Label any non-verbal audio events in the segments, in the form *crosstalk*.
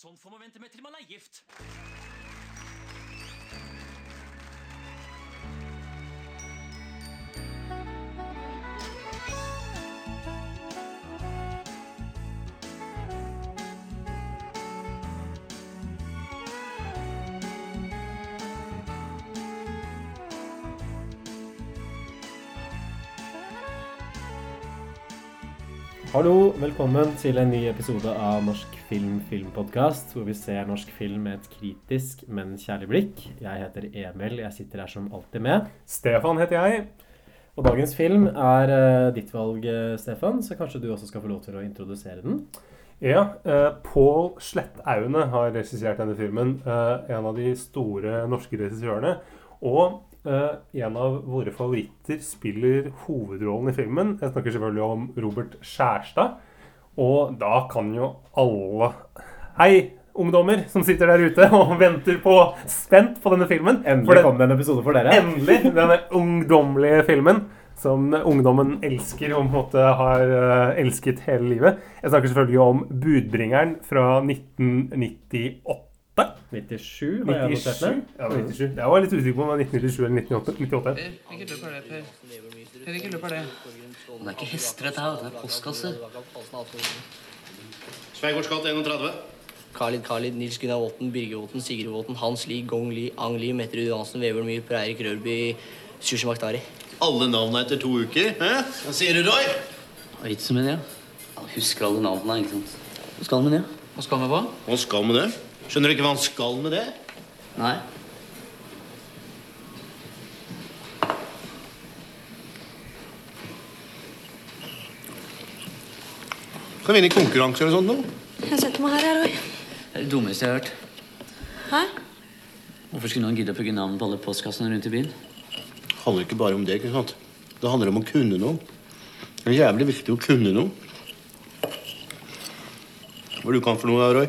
Sånn får man vente med til man er gift. Hallo, velkommen til en ny episode av Norsk film filmpodkast, hvor vi ser norsk film med et kritisk, men kjærlig blikk. Jeg heter Emil, jeg sitter her som alltid med. Stefan heter jeg. Og dagens film er uh, ditt valg, eh, Stefan, så kanskje du også skal få lov til å introdusere den? Ja, Uh, Pål Slettaune har regissert denne filmen. Uh, en av de store norske regissørene. Og eh, en av våre favoritter spiller hovedrollen i filmen. Jeg snakker selvfølgelig om Robert Skjærstad. Og da kan jo alle Hei, ungdommer som sitter der ute og venter på spent på denne filmen. For Endelig det- kom det en episode for dere. Endelig! Denne ungdommelige filmen som ungdommen elsker og på en måte har eh, elsket hele livet. Jeg snakker selvfølgelig om 'Budbringeren' fra 1998. 97 var jeg notert 97? ned. Ja, 97. Jeg var litt usikker på om det var 1997 eller 1998. Per, hvilket løp er det, Per? Per, hvilket løp er det? Det er ikke hester, dette her. Det er postkasse. Sveigårds gate 31. Khalid Khalid, Nils Gunnar Våten, Birger Våten, Sigrid Våten, Hans Lie, Gong Li, Ang Li, Mette Ruud Johansen, Vebjørn Myhr, Per Eirik Rørby, Sushi Maktari. Alle navnene etter to uker. Hæ? Hva sier du, Roy? Vitsen med ja. Han husker alle navnene, ikke sant. Hva skal han med det? Hva skal han med hva? Hva skal med det? Skjønner du ikke hva han skal med det? Nei. Kan vinne i konkurranser eller sånt noe. Jeg setter meg her, jeg, òg. Det er det dummeste jeg har hørt. Hæ? Hvorfor skulle noen gidde å pugge navn på alle postkassene rundt i byen? Det handler ikke bare om det. ikke sant? Det handler om å kunne noe. Det er jævlig viktig å kunne noe. Hva du kan for noe, Roy?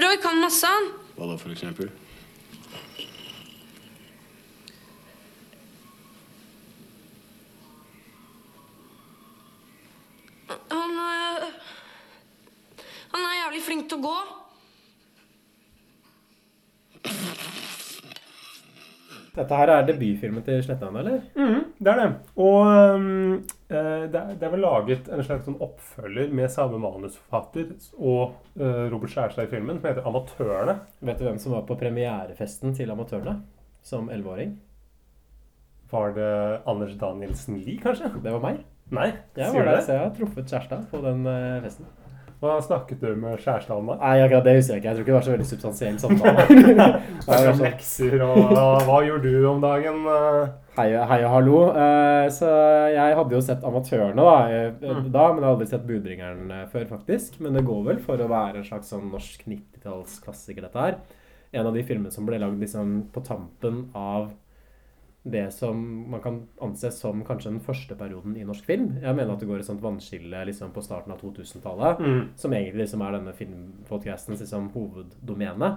Roy kan masse, han. Hva da, for eksempel? Han øh, Han er jævlig flink til å gå. Dette her er debutfilmen til Slettan, eller? Mhm, det er det. Og øhm, eh, det, er, det er vel laget en slags sånn oppfølger med samme manusforfatter og uh, Robert Skjærstad i filmen, som heter 'Amatørene'. Vet du hvem som var på premierefesten til Amatørene som 11-åring? Var det Anders Danielsen Lie, kanskje? Det var meg. Nei, Jeg var der, så jeg har truffet Kjærstad på den eh, festen. Hva snakket du med kjæresten om da? Nei, akkurat det husker jeg ikke. Jeg tror ikke det var så veldig substansiell *laughs* samtale. Snakket om sånn, lekser og Hva gjorde du om dagen? eh? Hei, hei og hallo. Eh, Så jeg hadde jo sett Amatørene da, eh, Mm. da, men jeg hadde aldri sett Budbringeren før, faktisk. Men det går vel for å være en slags sånn norsk 90-tallsklassiker, dette her. En av de filmene som ble lagd liksom på tampen av det som man kan anse som kanskje den første perioden i norsk film. Jeg mener at det går et sånt vannskille liksom på starten av 2000-tallet. Mm. som egentlig liksom er denne filmpodcastens liksom hoveddomene.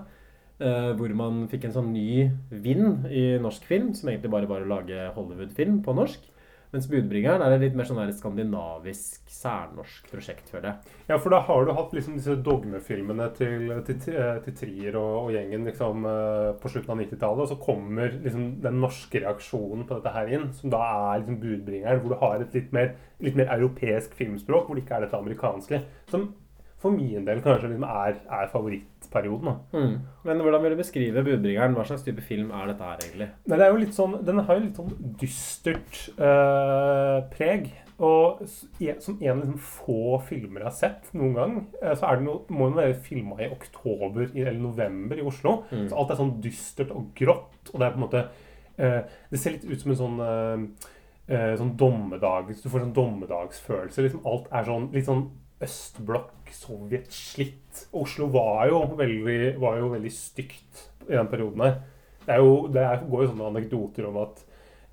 Uh, hvor man fikk en sånn ny vind i norsk film, som egentlig bare var å lage Hollywood-film på norsk. Mens 'Budbringeren' er et litt mer sånn der skandinavisk, særnorsk prosjekt, føler jeg. Ja, for da har du hatt liksom disse dogmefilmene til, til, til Trier og, og gjengen liksom, eh, på slutten av 90-tallet. Og så kommer liksom den norske reaksjonen på dette her inn, som da er liksom budbringeren. Hvor du har et litt mer, litt mer europeisk filmspråk, hvor det ikke er dette amerikanske. Som for min del kanskje liksom er, er favorittperioden. Mm. Men hvordan vil du beskrive 'Budbringeren'? Hva slags type film er dette her, egentlig? Nei, det er jo litt sånn, Den har jo litt sånn dystert eh, preg. Og e- som en av liksom få filmer jeg har sett noen gang, eh, så er det noe, må den være filma i oktober eller november i Oslo. Mm. Så alt er sånn dystert og grått. Og det er på en måte eh, Det ser litt ut som en sånn eh, sånn dommedag Du får sånn dommedagsfølelse. Liksom alt er sånn litt sånn østblokk, sovjetslitt. Oslo var jo veldig, var jo veldig stygt i den perioden her. Det, jo, det er, går jo sånne anekdoter om at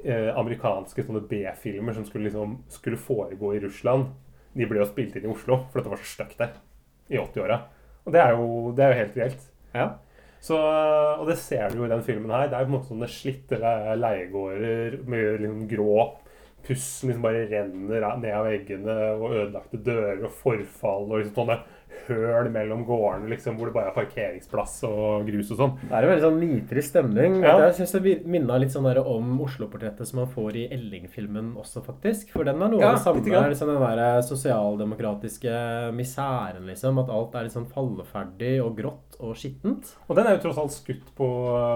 eh, amerikanske sånne B-filmer som skulle, liksom, skulle foregå i Russland, de ble jo spilt inn i Oslo, for det var så stygt der i 80-åra. Og det er, jo, det er jo helt reelt. Ja. Så, og det ser du jo i den filmen her. Det er på en måte sånne slitte leiegårder med liksom grå som liksom bare renner ned av veggene, og ødelagte dører og forfall og liksom sånne høl mellom gårdene liksom, hvor det bare er parkeringsplass og grus og sånn. Det er en veldig sånn nitrisk stemning. Ja. Jeg synes det minna litt sånn der om Oslo-portrettet som man får i Elling-filmen også, faktisk. For den er noe Ja, av det samme. lite. Liksom den der sosialdemokratiske misæren, liksom. At alt er litt sånn falleferdig og grått og skittent. Og den er jo tross alt skutt på,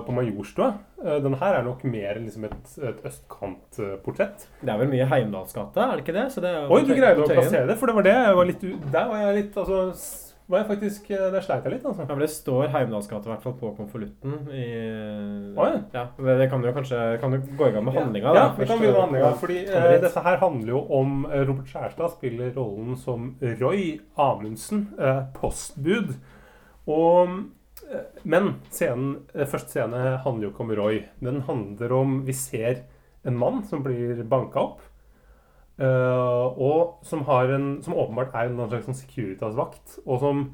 på Majorstua. Eh, Den her er nok mer liksom et, et østkantportrett. Det er vel mye Heimdalsgate, er det ikke det? Så det Oi, du greide å plassere det, for det var det var litt Der var jeg litt Altså, var jeg faktisk eh, Der sleit jeg litt, altså. Ja, men Det står Heimdalsgate i hvert fall på konvolutten. Ja, det det kan du kanskje Kan du gå i gang med handlinga? Ja, vi kan begynne med handlinga. Fordi Kommer eh, dette her handler jo om eh, Robert Skjærstad spiller rollen som Roy Amundsen, eh, postbud. Og eh, Men scenen, eh, første scene handler jo ikke om Roy. Den handler om Vi ser en mann som blir banka opp. Eh, og som, har en, som åpenbart er en slags sånn Securitas-vakt. Og som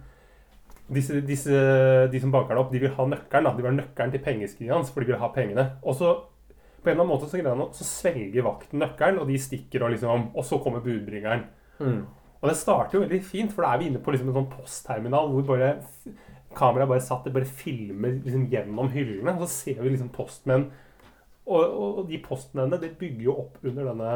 disse, disse, de som banker det opp, de vil ha nøkkelen. Da. De vil ha nøkkelen til pengeskrinet hans, for de vil ha pengene. Og så på en eller annen måte så, han så svelger vakten nøkkelen, og de stikker, og liksom Og så kommer budbringeren. Mm. Og det starter jo veldig fint, for da er vi inne på liksom en sånn postterminal hvor bare kameraet bare satt, og bare filmer liksom gjennom hyllene. Og så ser vi liksom postmenn. Og, og, og de postmennene, det bygger jo opp under denne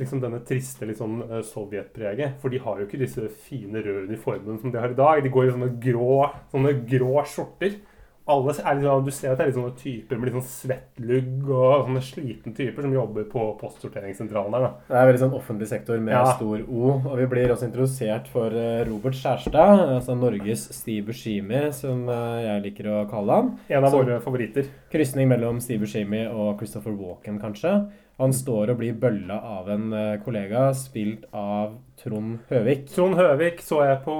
liksom denne triste eh, sovjetpreget. For de har jo ikke disse fine røde uniformene som de har i dag. De går i sånne grå, sånne grå skjorter. Er liksom, du ser at det er litt sånne typer med litt sånn svettlugg og sånne slitne typer som jobber på postsorteringssentralen der. da. Det er veldig sånn offentlig sektor med Ja. stor O. Og vi blir også introdusert for eh, Robert Skjærstad, altså Norges Steve Buscemi, som eh, jeg liker å kalle han. En av våre favoritter. Krysning mellom Steve Buscemi og Christopher Walken, kanskje. Han står og blir bølla av en eh, kollega, spilt av Trond Høvik. Trond Høvik så jeg på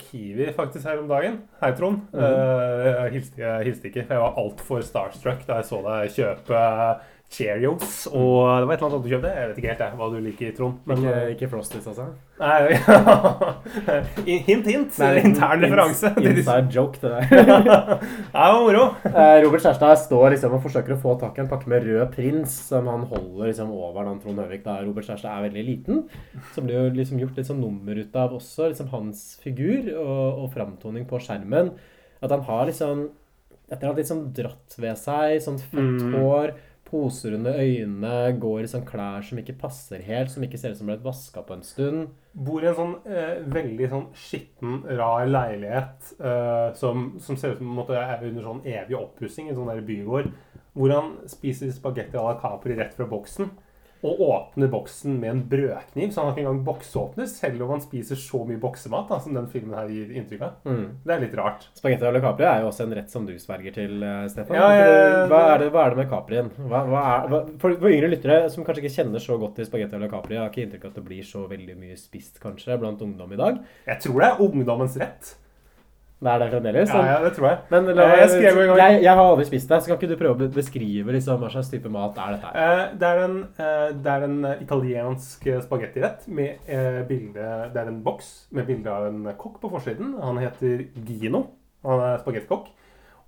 Kiwi faktisk her om dagen. Hei, Trond. Mhm. Uh, jeg, hilste, jeg hilste ikke, jeg var altfor starstruck da jeg så deg kjøpe Cheerios. Og det var et eller annet annet du kjøpte. Jeg vet ikke helt jeg, hva du liker, Trond. Men, Ikke, eh, ikke Frosties, altså? nei, *laughs* hint, hint. Intern referanse. Inside joke, det der. *laughs* Det var moro. Eh, Robert Kjærstad står liksom og forsøker å få tak i en pakke med rød prins som han holder liksom over den Trond Høvik da Robert Kjærstad er veldig liten. Så blir jo liksom gjort litt sånn nummer ut av også liksom hans figur og, og framtoning på skjermen. At han har liksom etter å ha sånn dratt ved seg, sånt fett Mm. Poser under øynene, går i sånn klær som ikke passer helt, som ikke ser ut som ble vaska på en stund. Bor i en sånn eh, veldig sånn skitten, rar leilighet eh, som, som ser ut som måtte, er under sånn evig oppussing en sånn der bygård. Hvor han spiser spagetti à la Capri rett fra boksen. Og åpner boksen med en brødkniv, så han har ikke engang boksåpner, Selv om han spiser så mye boksemat da, som den filmen her gir inntrykk av. Mm. Det er litt rart. Spagetti alle Capri er jo også en rett som du sverger til, eh, Stefan. Ja, ja, ja, hva, er det, hva er det med Caprien? Hva, hva er, for, for yngre lyttere som kanskje ikke kjenner så godt til spagetti alle Capri, har ikke inntrykk av at det blir så veldig mye spist kanskje blant ungdom i dag. Jeg tror det er ungdommens rett. Det er det fremdeles. Ja, ja, det tror jeg. Men la, Jeg skrev en gang- jeg, jeg har aldri spist det, så kan ikke du prøve å beskrive liksom, hva slags type mat er dette her? Eh, det, er en, eh, det er en eh, italiensk eh, spagettirett med eh, bilde Det er en boks med bilde av en kokk på forsiden. Han heter Gino. Han er spagettikokk.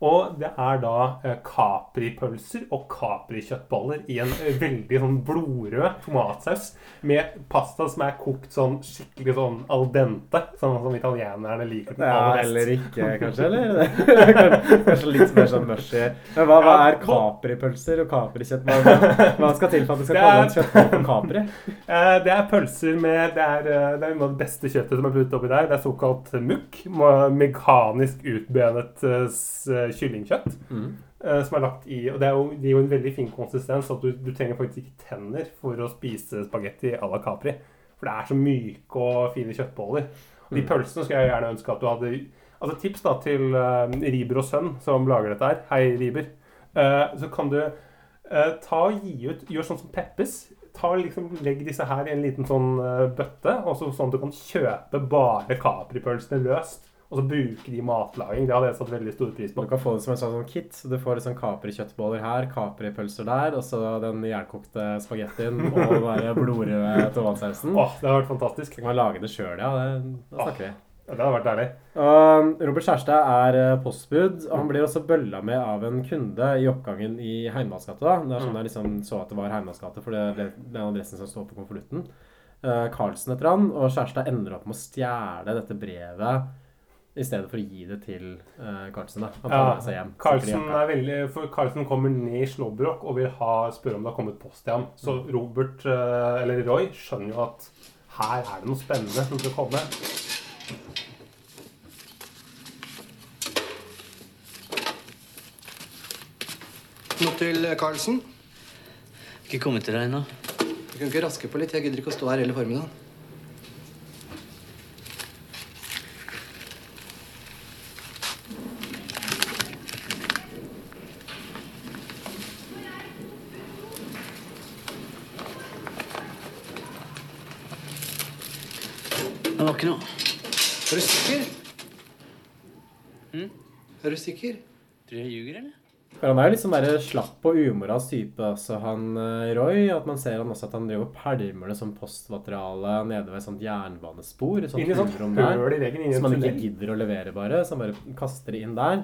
Og det er da eh, capripølser og caprikjøttboller i en eh, veldig sånn blodrød tomatsaus med pasta som er kokt sånn skikkelig sånn al dente, sånn som italienerne liker den Ja, aller best. eller ikke, kanskje? eller? *laughs* kanskje litt mer sånn mushy. Men hva, hva Ja, er capripølser og caprikjøtt? Hva, hva, skal til for at du skal kalle en kjøttbolle for capri? *laughs* Eh, Det er pølser med Det er, det er noe av det beste kjøttet som er puttet oppi der. Det er såkalt mukk. Mekanisk utbenet kyllingkjøtt. Mm. Uh, Som er lagt i Og det er jo, det gir jo en veldig fin konsistens. At du, du trenger faktisk ikke tenner for å spise spagetti à la Capri. For det er så myke og fine kjøttboller. Og de Mm. pølsene skulle jeg gjerne ønske at du hadde Altså Tips da til uh, Riber og Sønn, som lager dette her. Hei, Riber. Uh, så kan du ta og gi ut Gjør sånn som Peppes. Ta liksom, Legg disse her i en liten sånn bøtte, og så, sånn at du kan kjøpe bare Capri-pølsene løst. Og så bruke de i matlaging. Det hadde jeg satt veldig stor pris på. Du kan få det som en sånn kit. så Du får liksom caprikjøttboller her, capripølser der, og så den jernkokte spagettien og den *laughs* der blodrøde tomatsausen. Åh, det har vært fantastisk. Så kan man lage det sjøl, ja. Det, da snakker vi. Ja, det hadde vært deilig. Og Robert Kjærstad er eh, postbud, og han blir også bølla med av en kunde i oppgangen i Heimdalsgata. da. Det er sånn jeg liksom så at det var Heimdalsgata, for det er den adressen som står på konvolutten. Uh, Carlsen heter han, og Kjærstad ender opp med å stjele dette brevet i stedet for å gi det til uh, Carlsen. da. Han tar seg hjem. Carlsen, er veldig, for Carlsen kommer ned i Slåbrok og vil ha, spørre om det har kommet post til ham. Så Robert, uh, eller Roy, skjønner jo at her er det noe spennende som skal komme. Noe til Carlsen? Ikke kommet til deg ennå. Du kan ikke raske på litt. Jeg gidder ikke å stå her hele formiddagen. Ikke noe. Er du sikker? Er du sikker? Tror du jeg ljuger, eller? Han er jo litt sånn der slapp og umoralsk type, altså han eh, Roy. At man ser han også at han driver og pælmer det som postmateriale nede ved et sånt jernbanespor. et sånt sånt der. høl i veggen, Som han ikke gidder å levere, bare. Så han bare kaster det inn der.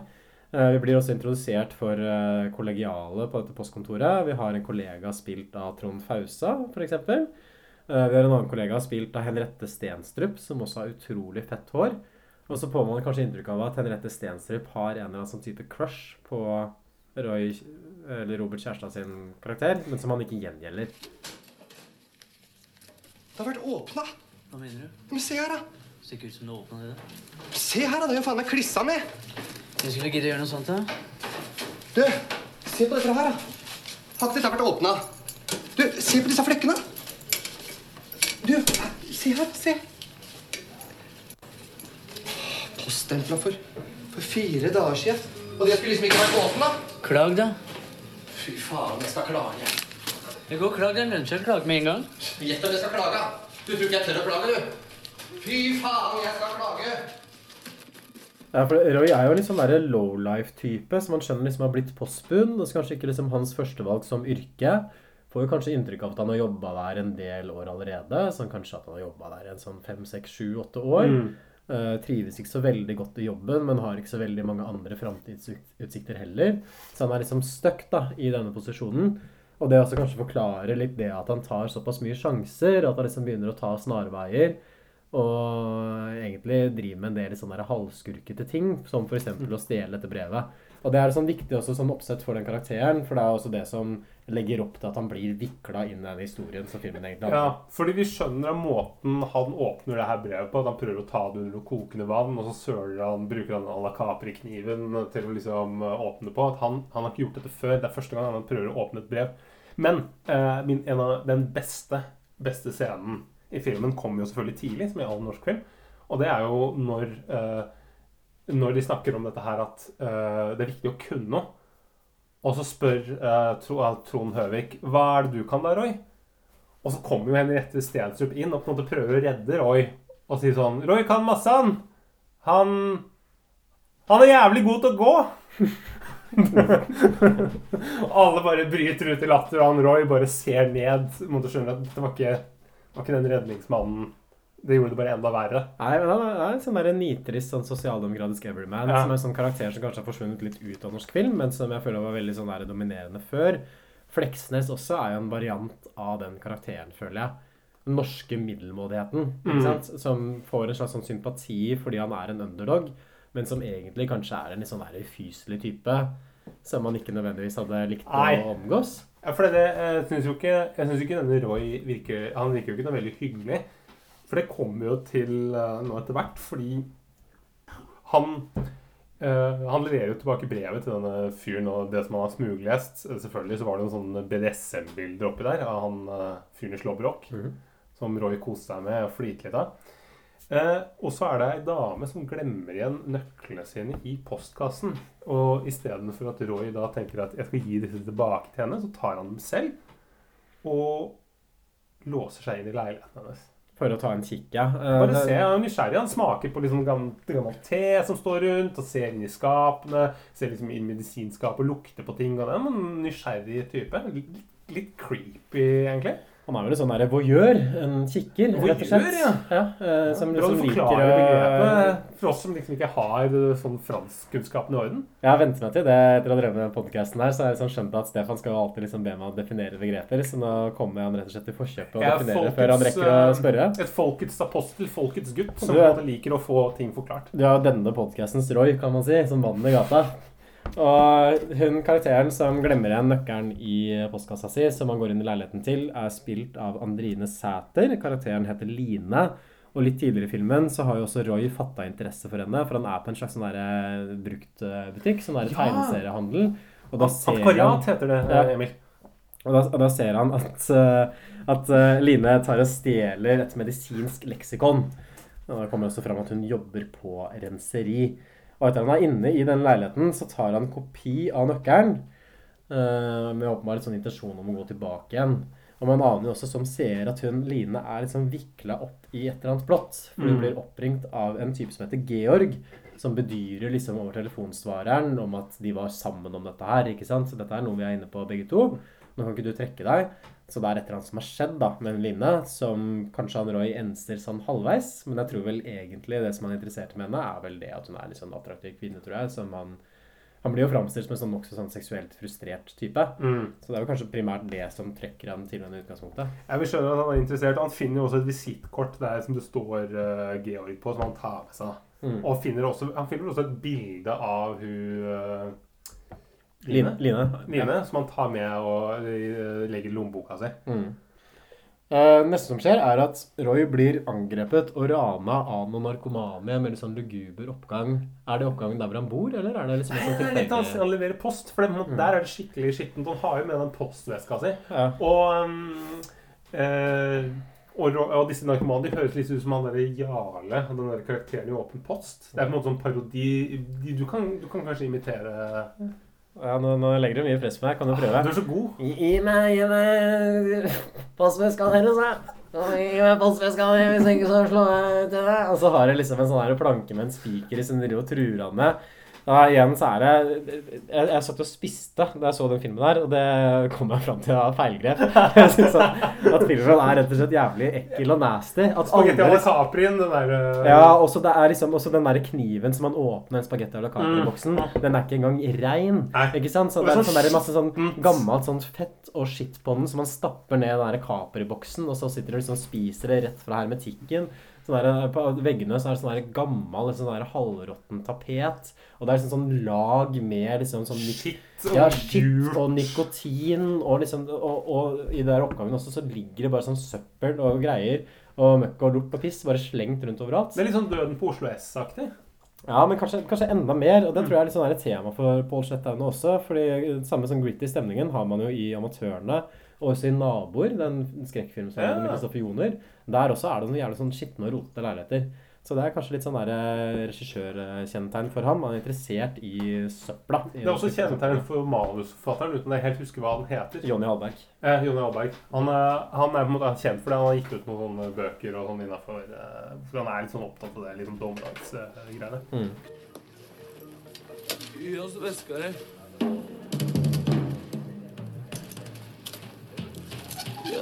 Eh, Vi blir også introdusert for eh, kollegiale på dette postkontoret. Vi har en kollega spilt av Trond Fausa, f.eks. Vi har en annen kollega spilt av Henriette Stenstrup, som også har utrolig fett hår. Og så får man kanskje inntrykk av at Henriette Stenstrup har en eller annen sånn type crush på Roy, eller Robert Kjærstad sin karakter, men som han ikke gjengjelder. Det har vært åpna. Hva mener du? Men se her, da. Ser ikke ut som du åpna det. Se her, da. Det er jo faen meg klissa med. Jeg skulle gidde å gjøre noe sånt, da. Du, se på dette her, da. Har ikke dette vært åpna? Du, se på disse flekkene. Du, se her. Se. Poststempla for, for fire dager siden. Og det skulle liksom ikke vært åpna. Klag, da. Fy faen, jeg skal klage. Det går klag, det lønner seg å klage med en gang. Gjett om jeg skal klage. Du tror ikke jeg tør å klage, du. Fy faen, jeg skal klage. Ja, for Roy er jo en litt sånn der lowlife-type, som man skjønner liksom har blitt postbud. Det er kanskje ikke liksom hans førstevalg som yrke. Får jo kanskje inntrykk av at han har jobba der en del år allerede. Sånn kanskje at han har jobba der en sånn fem, seks, sju, åtte år. Eh, trives ikke så veldig godt i jobben, men har ikke så veldig mange andre framtidsutsikter heller. Så han er liksom stuck da, i denne posisjonen. Og det også kanskje forklarer litt det at han tar såpass mye sjanser, at han liksom begynner å ta snarveier. Og egentlig driver med en del sånne halvskurkete ting, som f.eks. å stjele dette brevet. Og det er sånn viktig også sånn oppsett for den karakteren, for det er også det som legger opp til at han blir vikla inn i den historien som filmen egentlig Ja, handler om. fordi vi skjønner av måten han åpner det her brevet på, at han prøver å ta det under kokende vann, og så søler han, bruker han à la Capri-kniven til å liksom åpne åpne på. At han, han har ikke gjort dette før. Det er første gang han prøver å åpne et brev. Men eh, min, en av den beste, beste scenen i filmen kommer jo selvfølgelig tidlig, som i all norsk film. Og det er jo når, eh, når de snakker om dette her at uh, det er viktig å kunne noe. Og så spør uh, Trond Høvik hva er det du kan da, Roy? Og så kommer jo Henriette Stenstrup inn og på en måte prøver å redde Roy. Og sier sånn Roy kan masse, han. Han Han er jævlig god til å gå. *laughs* alle bare bryter ut i latter, og han Roy bare ser ned. Måtte skjønne at det var ikke, var ikke den redningsmannen Det gjorde det bare enda verre. Nei, men han er en sånn der nitrist, sånn sosialdemokratisk everyman, Ja. som er en sånn karakter som kanskje har forsvunnet litt ut av norsk film, men som jeg føler var veldig sånn der dominerende før. Fleksnes også er jo en variant av den karakteren, føler jeg. Den norske middelmådigheten, Mm. Som får en slags sånn sympati fordi han er en underdog, men som egentlig kanskje er en litt sånn der ufyselig type, som man ikke nødvendigvis hadde likt Nei. å omgås. Ja, for det, jeg syns jo ikke, jeg synes ikke denne Roy virker Han virker jo ikke noe veldig hyggelig. For det kommer jo til eh, nå etter hvert, fordi han Uh, Han leverer jo tilbake brevet til denne fyren og det som han har smuglest. Selvfølgelig så var det noen sånne BDSM-bilder oppi der av han uh, fyren i Slåbrok. Mhm. Som Roy koste seg med og flirte litt av. Uh, og så er det ei dame som glemmer igjen nøklene sine i postkassen. Og istedenfor at Roy da tenker at jeg skal gi disse tilbake til henne, så tar han dem selv og låser seg inn i leiligheten hennes. For å ta en kikk, ja. Eh, Bare det- se, Han er nysgjerrig. Han smaker på liksom gammelt, gammelt te som står rundt, og ser inn i skapene. Ser liksom inn i medisinskapet og lukter på ting. Og det er en nysgjerrig type. Litt, litt creepy, egentlig. Han er vel en sånn derre voyeur, en kikker, rett og slett. Voyeur, ja. ja eh, som ja, liksom liker å for oss som liksom ikke har eh, sånn franskkunnskapen i orden. Jeg har vent meg til det etter å ha drevet med podkasten her, så har jeg liksom skjønt at Stefan skal alltid liksom be meg å definere begreper, så nå kommer han rett og slett til forkjøpet og Jeg definerer folkets, før han rekker å eh, spørre. Et folkets apostel, folkets gutt, som Du er- liker å få ting forklart. Du har denne podkastens Roy, kan man si, som mannen i gata. Og hun karakteren som glemmer igjen nøkkelen i postkassa si, som han går inn i leiligheten til, er spilt av Andrine Sæter. Karakteren heter Line. Og litt tidligere i filmen så har jo også Roy fatta interesse for henne, for han er på en slags sånn der bruktbutikk, sånn der Ja! tegneseriehandel. Og da ser han heter det, Ja. Emil. og da, og da ser han at, eh, at eh, Line tar og stjeler et medisinsk leksikon. Og da kommer det også fram at hun jobber på renseri. Og etter han er inne i den leiligheten, så tar han kopi av nøkkelen. eh, med åpenbart sånn intensjon om å gå tilbake igjen. Og man aner jo også som seer at hun Line er liksom vikla opp i et eller annet plott. For hun Mm. blir oppringt av en type som heter Georg, som bedyrer liksom over telefonsvareren om at de var sammen om dette her. ikke sant? Så dette er noe vi er inne på begge to. Nå kan ikke du trekke deg. Så det er et eller annet som har skjedd da, med en venninne, som kanskje han Roy enser sånn halvveis. Men jeg tror vel egentlig det som han er interessert med henne, er vel det at hun er en litt sånn attraktiv kvinne, tror jeg. Som han Han blir jo framstilt som en sånn nokså sånn seksuelt frustrert type. Mm. Så det er jo kanskje primært det som trekker han til henne i utgangspunktet. Jeg vil skjønne at han er interessert. Han finner jo også et visittkort der som det står uh, Georg på, som han tar med seg. Mm. Og finner også, han finner også et bilde av hun eh, Line. Line. Line, som han tar med og eh, legger i lommeboka si. Mm. Eh, neste som skjer, er at Roy blir angrepet og rana av noen narkomane med litt sånn luguber oppgang. Er det oppgangen der hvor han bor, eller er det liksom sånn er litt han, tilfeldig han leverer post, for det, Mm. der er det skikkelig skittent. Han har jo med den postveska si. ja. Og, um, eh, og, og disse narkomanene de høres litt ut som han derre Jarle, den der karakteren i Åpen post. Det er på en måte sånn parodi du, kan, du kan kanskje imitere ja, nå, nå legger du mye press på meg. Kan du prøve? Du er så god. Gi meg, gi meg postveska deres, da. Gi meg postveska di, hvis ikke så slår jeg til deg. Og så har jeg liksom en sånn her planke med en spiker i som driver og truer han med. Da igjen så er det Jeg, jeg satt og spiste da jeg så den filmen der, og det kom jeg fram til av feilgrep. *laughs* Jeg synes at, at filmen er rett og slett jævlig ekkel og nasty. At Spagetti alle la Caprien, den der eh, ja, også det er liksom også den der kniven som man åpner en spagetti à la Capri-boksen. Den er ikke engang rein. Mm. Nei. Ikke sant? Så Det er sånn der masse sånn gammelt sånn fett og skitt på den, så man stapper ned den der Capri-boksen, og så sitter du liksom og spiser det rett fra hermetikken. Sånn der, på veggene så er det sånn der gammel, sånn halvråtten tapet. Og det er liksom sånn lag med liksom sånn Shit og ja, skitt og nikotin, og liksom og, og i den oppgangen også så ligger det bare sånn søppel og greier og møkk og lort og piss bare slengt rundt overalt. Det er litt sånn Døden på Oslo S-aktig. Ja, men kanskje, kanskje enda mer, og det tror jeg er litt sånn et tema for Pål Slettaune også. fordi samme som gritty stemningen har man jo i Amatørene, og også i Naboer, den skrekkfilmserien Ja. med Kristoffer Joner. Der også er det noen jævlig sånn skitne og rotete leiligheter. Så det er kanskje litt sånn eh, regissørkjennetegn for ham. Han er interessert i søpla. i Det er også kjennetegn for manusforfatteren, uten at jeg helt husker hva han heter. Jonny Hallberg. Eh, Jonny Alberg. Han, er- han er på en måte kjent for det. Han har gitt ut noen sånne bøker og sånn innafor eh, For han er litt sånn opptatt av det litt sånn dommedagsgreiene. Mm. Gi oss veska di.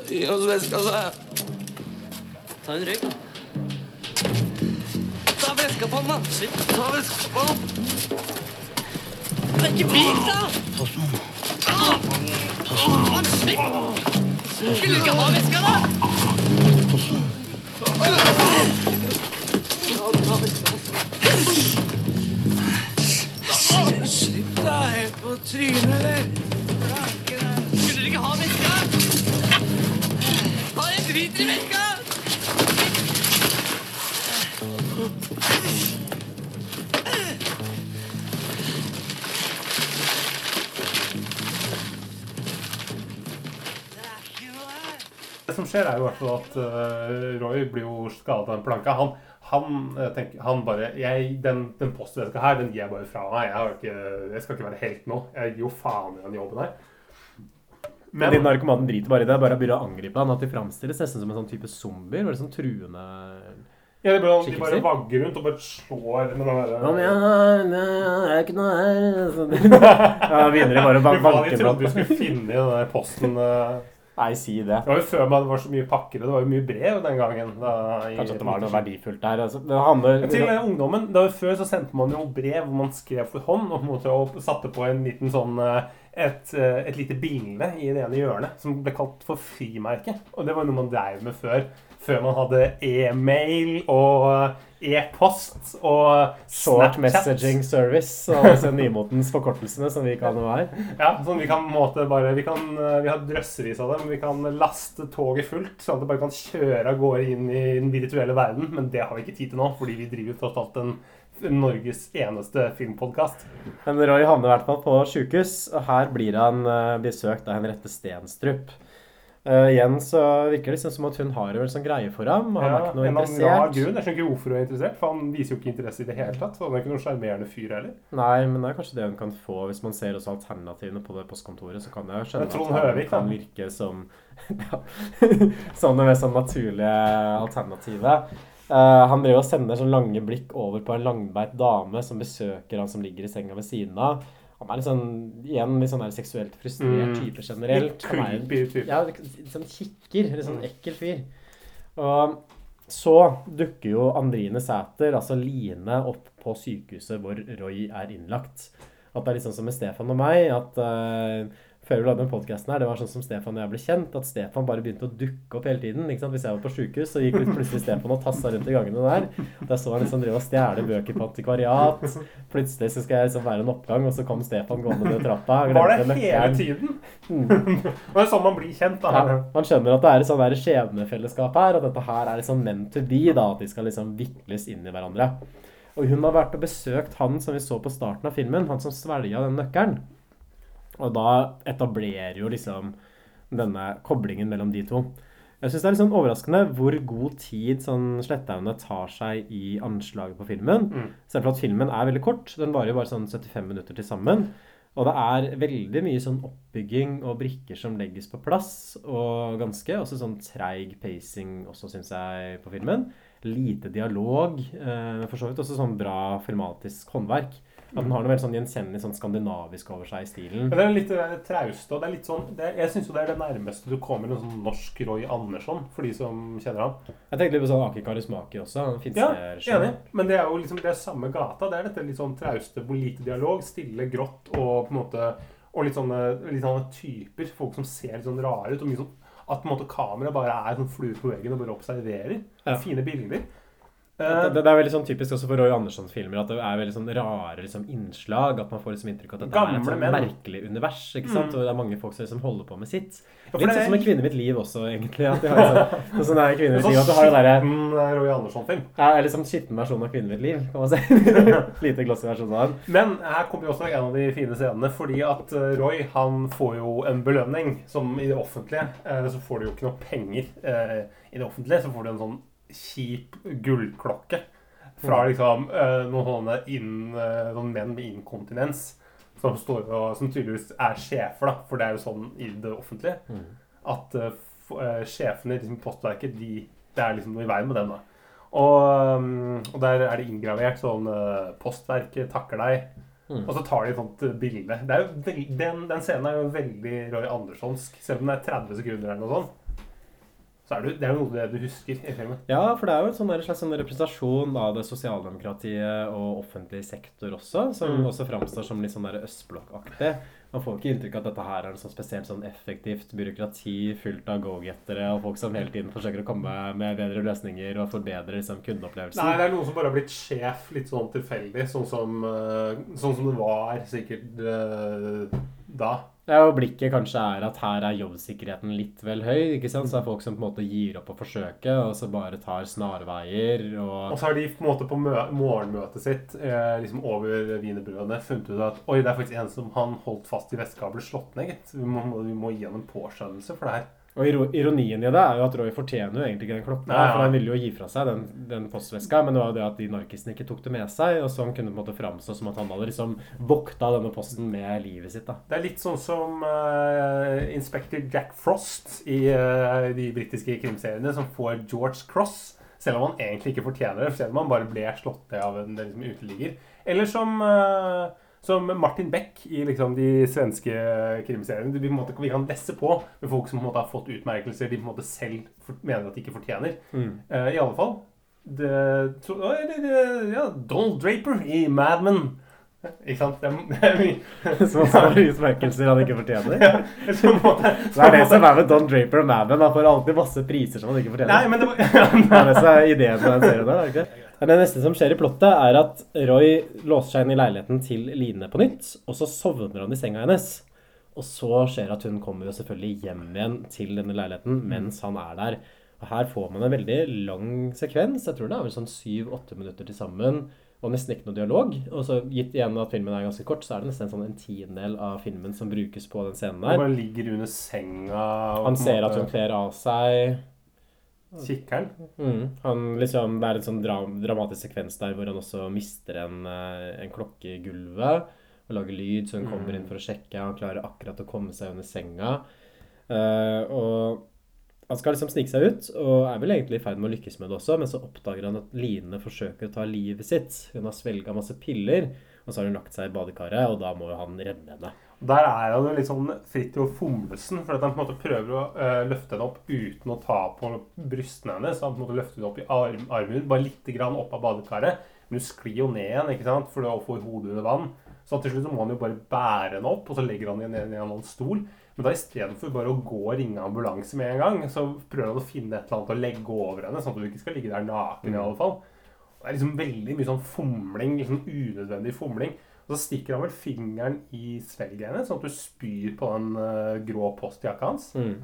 Gi oss veska, sa jeg. Ta en røyk, da. Ta veska på den, da. Slipp. Ta veska på den. Det er ikke bil, da! Ah, Slipp! Skulle du ikke ha veska, da? Slipp deg helt på trynet, eller? Skulle dere ikke ha veska? Ta en drit i veska! Som skjer, er jo i hvert fall at uh, Roy blir jo skadet av den planka. Han, han eh, tenker han bare jeg, Den, den postveska her, den gir jeg bare fra meg. Jeg, har ikke, jeg skal ikke være helt nå. Jeg gir jo faen i den jobben her. Men de narkomanen driter bare i det. Bare begynner å angripe han. At de framstilles nesten som en sånn type zombier. Bare sånn truende Ja, de, bare, de bare vagger rundt og bare slår med den derre Kom igjen, jeg er ikke noe her. Så- *laughs* Ja, da begynner de bare å banke på. på trodde du skulle finne i den der posten. Nei, si det. Det var jo før man var så mye pakkere. Det var jo mye brev den gangen. Da, i Kanskje at det var noe verdifullt der. Altså, det handler Men til ungdommen, da Før så sendte man jo brev hvor man skrev for hånd og, måte, og satte på en liten sånn eh, et, eh, et lite bilde i det ene hjørnet som ble kalt for frimerke. Og det var noe man drev med før. Før man hadde e-mail og e-post og Short Snapchat. messaging service og disse nymotens forkortelsene som vi har noe her. Ja, sånn vi kan måte bare Vi, kan, eh, vi har drøssevis av dem. Vi kan laste toget fullt, sånn at det bare kan kjøre av gårde inn i den virtuelle verden. Men det har vi ikke tid til nå, fordi vi driver tross alt en Norges eneste filmpodkast. Men Roy havner i hvert fall på sjukehus, og her blir han eh, besøkt av Henriette Stenstrup. Eh, igjen så virker det liksom som at hun har en sånn greie for ham. Han er ikke noe en rar interessert. grunn. Jeg skjønner ikke hvorfor hun er interessert, for han viser jo ikke interesse i det hele tatt. Han er ikke noen sjarmerende fyr heller. Nei, men det er kanskje det hun kan få hvis man ser også alternativene på det postkontoret. Så kan jeg skjønne jeg at han kan virke som ja, *laughs* som det mest sånn naturlige alternativet. Uh, han driver og sender sånn lange blikk over på en langbeint dame som besøker han som ligger i senga ved siden av. Han er litt sånn, igjen litt sånn seksuelt frustrert Mm. type generelt. Han er en-. Ja, litt sånn kikker. Litt sånn Mm. ekkel fyr. Og så dukker jo Andrine Sæter, altså Line, opp på sykehuset hvor Roy er innlagt. At det er litt sånn som med Stefan og meg, at eh, før vi lagde den podcasten her, det var sånn som Stefan og jeg ble kjent, at Stefan bare begynte å dukke opp hele tiden. Hvis jeg var på sykehus, så gikk plutselig Stefan og tassa rundt i gangene der. Der så han liksom drive og stjele bøker på antikvariat. Plutselig så skal jeg liksom være en oppgang, og så kom Stefan gående ned trappa. Var det hele nøkken. tiden? Mm. det er sånn man blir kjent, da. Ja, man skjønner at det er et sånn skjebnefellesskap her, at dette her er liksom meant to be, da, at de skal liksom vikles inn i hverandre. Og hun har vært og besøkt han som vi så på starten av filmen, han som svelga den nøkkelen. Og da etablerer jo liksom denne koblingen mellom de to. Jeg syns det er litt sånn overraskende hvor god tid sånn Sletthaugene tar seg i anslaget på filmen. Mm. Selv om filmen er veldig kort. Den varer jo bare sånn 75 minutter til sammen. Og det er veldig mye sånn oppbygging og brikker som legges på plass, og ganske også sånn treig pacing også, syns jeg, på filmen. Lite dialog. Eh, for så vidt også sånn bra filmatisk håndverk. At den har noe veldig sånn gjenkjennelig sånn skandinavisk over seg i stilen. Men det er litt traust. og det er litt sånn det, Jeg syns jo det er det nærmeste du kommer en sånn norsk Roy Andersson, for de som kjenner ham. Jeg tenkte litt på sånn Aki Karismaki også. han Ja, finske- enig. Men det er jo liksom det er samme gata. Det er dette litt sånn trauste, lite dialog, stille, grått og på en måte Og litt sånne, litt sånne typer. Folk som ser litt sånn rare ut. og mye sånn At på en måte kameraet bare er sånn flue på veggen og bare observerer. Ja. Fine bilder. Det, Eh, det, det er veldig sånn typisk også for Roy Anderssons filmer at det er veldig sånn rare liksom, innslag. At man får liksom inntrykk av at dette er et sånn menn. merkelig univers. ikke sant? Mm. Og det er mange folk som liksom holder på med sitt. Litt sånn som en kvinne i mitt liv også, egentlig. At de har liksom, sånn *laughs* er kvinner i mitt sånn liv, at du har derre eh, Roy Andersson-film. ja, Eller sånn skitten versjon av Kvinne i mitt liv, kan man si. *laughs* Lite glossy versjon av den. Men her kommer jo også en av de fine scenene, fordi at eh, Roy han får jo en belønning. Som i det offentlige så får du jo ikke noe penger. I det offentlige så får du en sånn kjip gullklokke fra liksom eh, noen sånne, inn, sånne menn med inkontinens. Som, står som tydeligvis er sjefer, da, for det er jo sånn i det offentlige. At uh, eh, sjefene i liksom, Postverket, de, det er liksom noe i veien med dem. da. Og, um, og der er det inngravert sånn uh, Postverket takker deg. Mm. Og så tar de et sånt eh, bilde. Den, den scenen er jo veldig Roy Anderssonsk. Selv om det er 30 sekunder eller noe sånt. Så er det, det er jo noe det du husker i filmen. Ja, for det er jo en sånn der slags sånn representasjon av det sosialdemokratiet og offentlig sektor også, som Mm. også framstår som litt sånn østblokkaktig. Man får ikke inntrykk av at dette her er en sånn spesielt sånn effektivt byråkrati fylt av go-gettere og folk som hele tiden forsøker å komme med bedre løsninger og forbedre liksom, kundeopplevelsen. Nei, det er noen som bare har blitt sjef litt sånn tilfeldig, sånn som, eh, sånn som det var sikkert eh, da. Ja, og blikket kanskje er at her er jobbsikkerheten litt vel høy. ikke sant? Så det er folk som på en måte gir opp å forsøke, og så bare tar snarveier. Og og... så har de på en måte på mø morgenmøtet sitt eh, liksom over wienerbrødene funnet ut at oi, det er faktisk en som han holdt fast i vestkabel slått ned, gitt. Vi må, vi må gi ham en påskjønnelse for det her. Og ironien i det er jo at Roy fortjener jo egentlig ikke den klokka, Ja, ja. for han ville jo gi fra seg den, den postveska, men det var jo det at de narkisene ikke tok det med seg, og så han kunne på en måte framstå som at han hadde liksom vokta denne posten med livet sitt, da. Det er litt sånn som uh, inspektør Jack Frost i uh, de britiske krimseriene, som får George Cross, selv om han egentlig ikke fortjener det, selv om han bare ble slått ned av en liksom, uteligger. Eller som, eh, Som Martin Beck i liksom de svenske krimseriene. Vi, måte, vi kan lesse på med folk som måte har fått utmerkelser de på en måte selv mener at de ikke fortjener. Mm. Uh, I alle fall det, så, eller, ja, Donald Draper i Mad Men. Ikke sant? Det er, *laughs* mye *laughs* Som har utmerkelser han ikke fortjener. *laughs* ja, så Det er det som er med Don Draper og Mad Men. Han får alltid masse priser som han ikke fortjener. Nei, men det var Det er det som er ideen med den serien der, er det ikke? Det? Det neste som skjer i plottet, er at Roy låser seg inn i leiligheten til Line på nytt, og så sovner han i senga hennes. Og så skjer at hun kommer jo selvfølgelig hjem igjen til denne leiligheten mens han er der. Og her får man en veldig lang sekvens. Jeg tror det er vel sånn syv-åtte minutter til sammen. Og nesten ikke noe dialog. Og så gitt igjen at filmen er ganske kort, så er det nesten en sånn en tiendedel av filmen som brukes på den scenen Han der. bare ligger under senga Han ser at hun kler av seg. Kikker han? Mm. Han liksom, det er en sånn dra dramatisk sekvens der hvor han også mister en, eh, en klokke i gulvet og lager lyd, så hun kommer inn for å sjekke. Han klarer akkurat å komme seg under senga. Uh, og han skal liksom snike seg ut, og er vel egentlig i ferd med å lykkes med det også, men så oppdager han at Line forsøker å ta livet sitt. Hun har svelga masse piller, og så har hun lagt seg i badekaret, og da må jo han redde henne. Der er han jo litt sånn Fridtjof Fomlesen, for at han på en måte prøver å uh, løfte henne opp uten å ta på brystene hennes. Han på en måte løfter henne opp i arm, armen, bare litt grann opp av badekaret. Men hun sklir jo ned igjen, ikke sant, for å få hodet under vann. Så til slutt så må han jo bare bære henne opp, og så legger han henne ned i en annen stol. Men da istedenfor bare å gå og ringe ambulanse med en gang, så prøver han å finne et eller annet å legge over henne, sånn at hun ikke skal ligge der naken i alle fall. Det er liksom veldig mye sånn fomling, liksom unødvendig fomling. Og så stikker han vel fingeren i svelget hennes, sånn at du spyr på den eh, grå postjakka hans. Mm.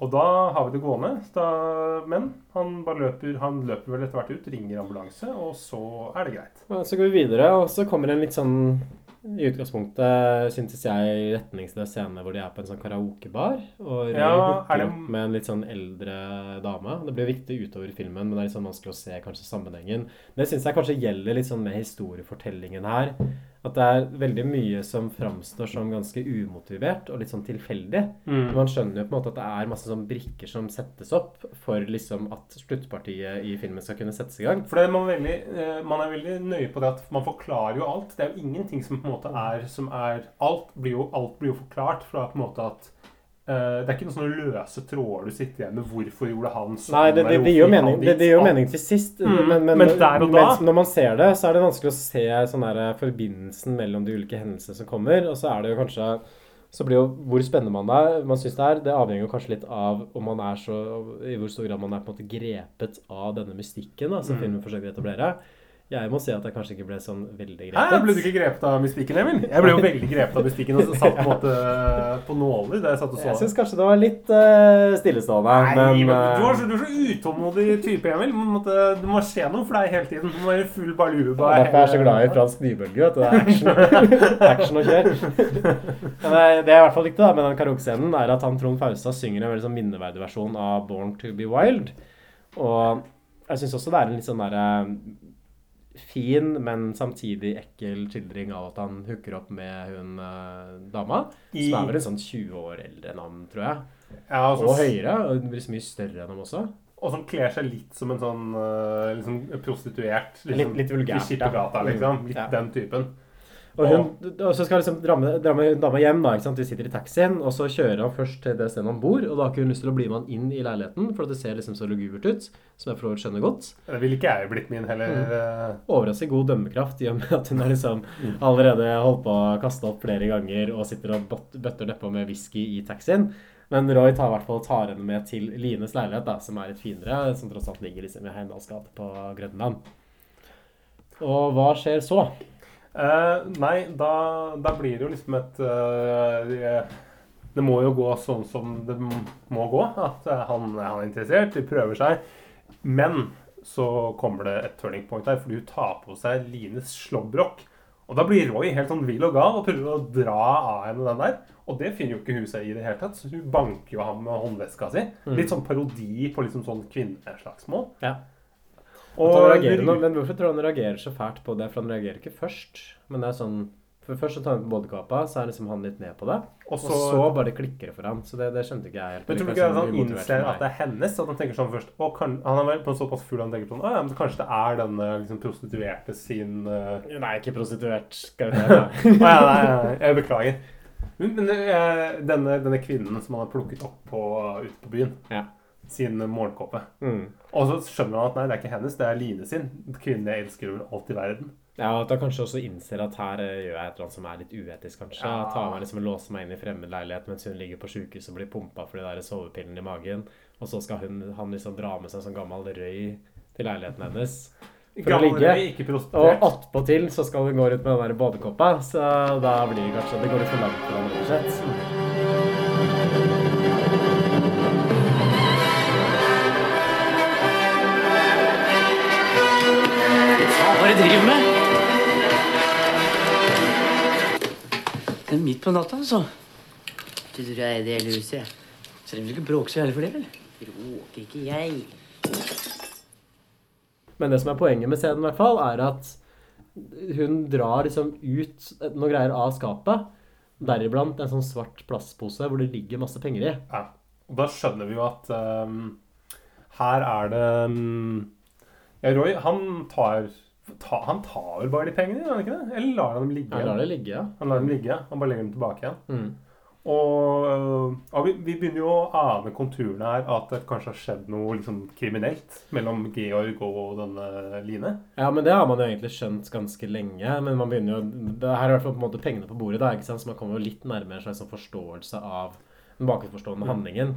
Og da har vi det gående. Da, men han løper, han løper vel etter hvert ut, ringer ambulanse, og så er det greit. Ja, Så går vi videre, og så kommer en litt sånn i utgangspunktet syntes jeg retningsløs scene hvor de er på en sånn karaokebar. Og Ja, hooker er det- opp med en litt sånn eldre dame. Det blir viktig utover filmen, men det er litt sånn vanskelig å se kanskje sammenhengen. Men Det syns jeg kanskje gjelder litt sånn med historiefortellingen her. At det er veldig mye som framstår som ganske umotivert og litt sånn tilfeldig. Mm. Man skjønner jo på en måte at det er masse sånn brikker som settes opp for liksom at sluttpartiet i filmen skal kunne settes i gang. For det man, veldig, eh, man er veldig nøye på det at man forklarer jo alt. Det er jo ingenting som på en måte er som er Alt blir jo, alt blir jo forklart fra på en måte at Det er ikke noen sånne løse tråder du sitter igjen med. Hvorfor gjorde han sånn? Nei, det, det, det, gir jo mening, det, det gir jo mening til sist. Mm, Men, men, men der og da- når man ser det, så er det vanskelig å se sånn der forbindelsen mellom de ulike hendelsene som kommer. Og så er det jo kanskje så blir jo hvor spennende man er, man synes det er, det avhenger jo kanskje litt av om man er så, i hvor stor grad man er på en måte grepet av denne mystikken da, som Mm. filmen forsøker å etablere. Jeg må si at jeg kanskje ikke ble sånn veldig Hæ, Nei, ble du ikke grepet av mystikken, Emil? Jeg ble jo veldig grepet av mystikken og satt på en måte på nåler der jeg satt og så Jeg synes kanskje det var litt uh, stillestående, Nei, men, eh, du, er så, du er så utålmodig type, Emil. Du må, det må skje noe for deg hele tiden. Du må være full baluba. Det er derfor jeg er så glad i fransk nybølge. Det er action, *laughs* action og kjør. Men det, er i hvert fall likte da, med den karaokescenen, er at han Trond Faustad synger en veldig sånn minneverdig versjon av 'Born to be Wild'. Og jeg syns også det er en litt sånn derre fin, men samtidig ekkel skildring av at han hooker opp med hun uh, dama. I- Som er vel en sånn 20 år eldre enn ham, tror jeg. Ja, og, Og høyere. Og blir så mye større enn ham også. og som kler seg litt som en sånn uh, liksom prostituert. Liksom, Litt- litt vulgært, Litt, liksom. Mm, Litt ja. den typen. Og, hun, og så skal liksom dramme, med, dama hjem, da, ikke sant? De sitter i taxien, og så kjører han først til det stedet han bor, og da har ikke hun lyst til å bli med han inn i leiligheten, for det ser liksom så lugubert ut, som jeg for så vidt skjønner godt. Det ville ikke jeg blitt min heller. Mm. Overraskende god dømmekraft, i og med at hun har liksom allerede holdt på å kaste opp flere ganger, og sitter og bøtter nedpå med whisky i taxien. Men Roy tar i hvert fall tar henne med til Lines leilighet, da, som er litt finere, som tross alt ligger liksom i Heimdals gate på Grønland. Og hva skjer så? Eh, nei, da, da blir det jo liksom et uh, det, det må jo gå sånn som det må gå. At eh, han, han er interessert, de prøver seg. Men så kommer det et turning point her, fordi hun tar på seg Lines slåbrok. Og da blir Roy helt sånn vill og gal og prøver å dra av henne den der. Og det finner jo ikke hun seg i det hele tatt, så hun banker jo ham med håndveska si. Litt sånn parodi på liksom sånn kvinneslagsmål. Ja. Og nå, men hvorfor tror du han reagerer så fælt på det? For han reagerer ikke først. Men det er sånn For først så tar han på badekåpa, så er liksom han litt ned på det. Og Og så, bare klikker det for han. Så det, det skjønte ikke jeg helt. Men tror du ikke han innser at det er hennes? At han tenker sånn først å, kan, Han er vel på såpass full han tenker sånn Å ja, men kanskje det er denne liksom, prostituerte sin uh... Nei, ikke prostituert. Skal vi se. *laughs* Å nei, nei, jeg beklager. Men, men eh, denne, denne kvinnen som han har plukket opp på, ute på byen, Ja. sin morgenkåpe Mm. Og så skjønner man at nei, det er ikke hennes, det er Line sin. Kvinnen jeg elsker over alt i verden. Ja, At han kanskje også innser at her eh, gjør jeg et eller annet som er litt uetisk, kanskje. Ja. Tar meg liksom og låser meg inn i fremmed leilighet mens hun ligger på sjukehuset og blir pumpa for de der sovepillene i magen. Og så skal hun, han liksom dra med seg en sånn gammel røy til leiligheten hennes. For å Gammel ligge. røy, ikke Og attpåtil så skal hun gå rundt med den der badekåpa, så da blir det kanskje Det går litt for langt for ham, rett og slett. Driver med? Det er midt på natta, altså. Du tror jeg er det hele huset, jeg. Så dere ikke bråke så jævlig for det, vel? Bråker ikke jeg. Men det som er poenget med scenen, i hvert fall, er at hun drar liksom ut noen greier av skapet. Deriblant en sånn svart plastpose hvor det ligger masse penger i. Ja. Og da skjønner vi jo at um, her er det um, Ja, Roy, han tar, ta, Han tar vel bare de pengene, gjør han ikke det? Eller lar han dem ligge? Han lar det ligge, ja. Han lar dem ligge, ja. Han bare legger dem tilbake igjen. Mm. Og, ja, vi, vi begynner jo å ane konturene her at det kanskje har skjedd noe liksom, kriminelt mellom Georg og denne Line. Ja, men det har man jo egentlig skjønt ganske lenge. Men man begynner jo Det her er i hvert fall på en måte pengene på bordet, da, ikke sant? så man kommer jo litt nærmere en slags sånn forståelse av den bakenforstående handlingen.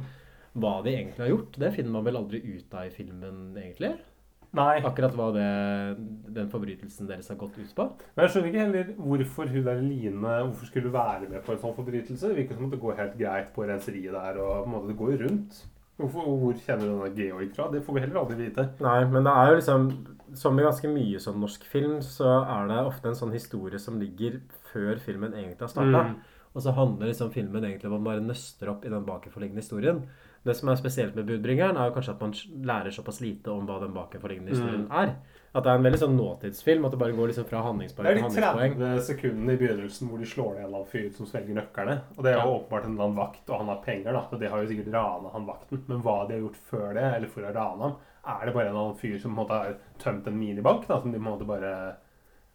Hva de egentlig har gjort, det finner man vel aldri ut av i filmen, egentlig. Nei, Akkurat hva det, den forbrytelsen deres har gått ut på. men jeg skjønner ikke heller hvorfor hun der Line Hvorfor skulle være med på en sånn forbrytelse. Det virker som at det går helt greit på renseriet der, og på en måte det går jo rundt. Hvorfor, hvor kjenner denne Georg fra? Det får vi heller aldri vite. Nei, men det er jo liksom Som i ganske mye sånn norsk film, så er det ofte en sånn historie som ligger før filmen egentlig har starta. Mm. Og så handler liksom filmen egentlig om å bare nøster opp i den bakenforliggende historien. Det som er spesielt med Budbringeren, er jo kanskje at man lærer såpass lite om hva den bakenforliggende historien er. At det er en veldig sånn nåtidsfilm. At det bare går liksom fra handlingspoeng til handlingspoeng Det er de handlingspoeng. 30 sekundene i begynnelsen hvor de slår ned en fyr som svelger nøklene. Og det er jo Ja. åpenbart en eller annen vakt, og han har penger, da. Og det har jo sikkert rana han vakten. Men hva de har gjort før det, eller for å rane ham, er det bare en eller annen fyr som på en måte har tømt en minibank? da, som de på en måte bare...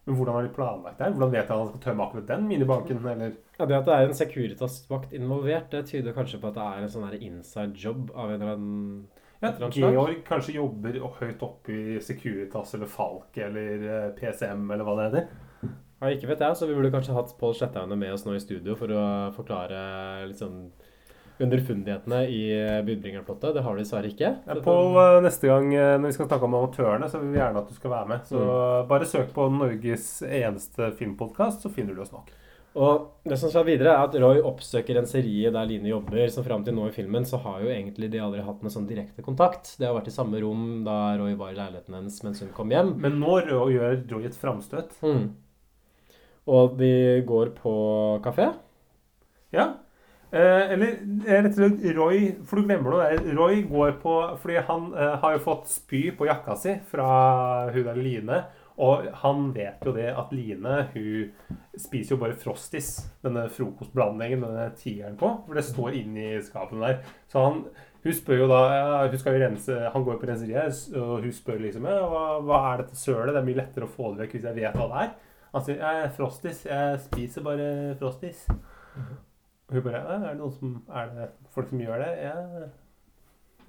Men hvordan har de planlagt det? Hvordan vet de at han skal tømme akkurat den minibanken? Eller Ja, Det at det er en Securitas-vakt involvert, det tyder kanskje på at det er en sånn inside job av en eller annen ja. Georg kanskje jobber høyt oppe i Securitas eller Falk eller eh, PCM eller hva det heter. Ja, ikke vet jeg, så vi burde kanskje hatt Pål Sletthaune med oss nå i studio for å forklare litt sånn underfundighetene i Budbringerplottet. Det har du dessverre ikke. Ja, Pål, eh, neste gang eh, når vi skal snakke om amatørene, så vil vi gjerne at du skal være med. Så Mm. bare søk på Norges eneste filmpodkast, så finner du oss nok. Og det som skjer videre, er at Roy oppsøker renseriet der Line jobber. Så fram til nå i filmen så har jo egentlig de aldri hatt noe sånn direkte kontakt. De har vært i samme rom da Roy var i leiligheten hennes mens hun kom hjem. Men nå gjør Roy et framstøt. Mm. Og de går på kafé. Ja. Eh, eller eh, rett og slett Roy For du glemmer der. Roy går på Fordi han eh, har jo fått spy på jakka si fra hun der Line. Og han vet jo det at Line hun spiser jo bare Frostis, denne frokostblandingen denne tigeren på. For det står inni skapet der. Så han hun spør jo da ja, hun skal jo rense, Han går jo på renseriet, og hun spør liksom ja, hva, hva er dette sølet? Det er mye lettere å få det vekk hvis jeg vet hva det er. Han sier ja, Frostis. Jeg spiser bare Frostis. Og hun bare ja, Er det noen som Er det folk som gjør det? Ja,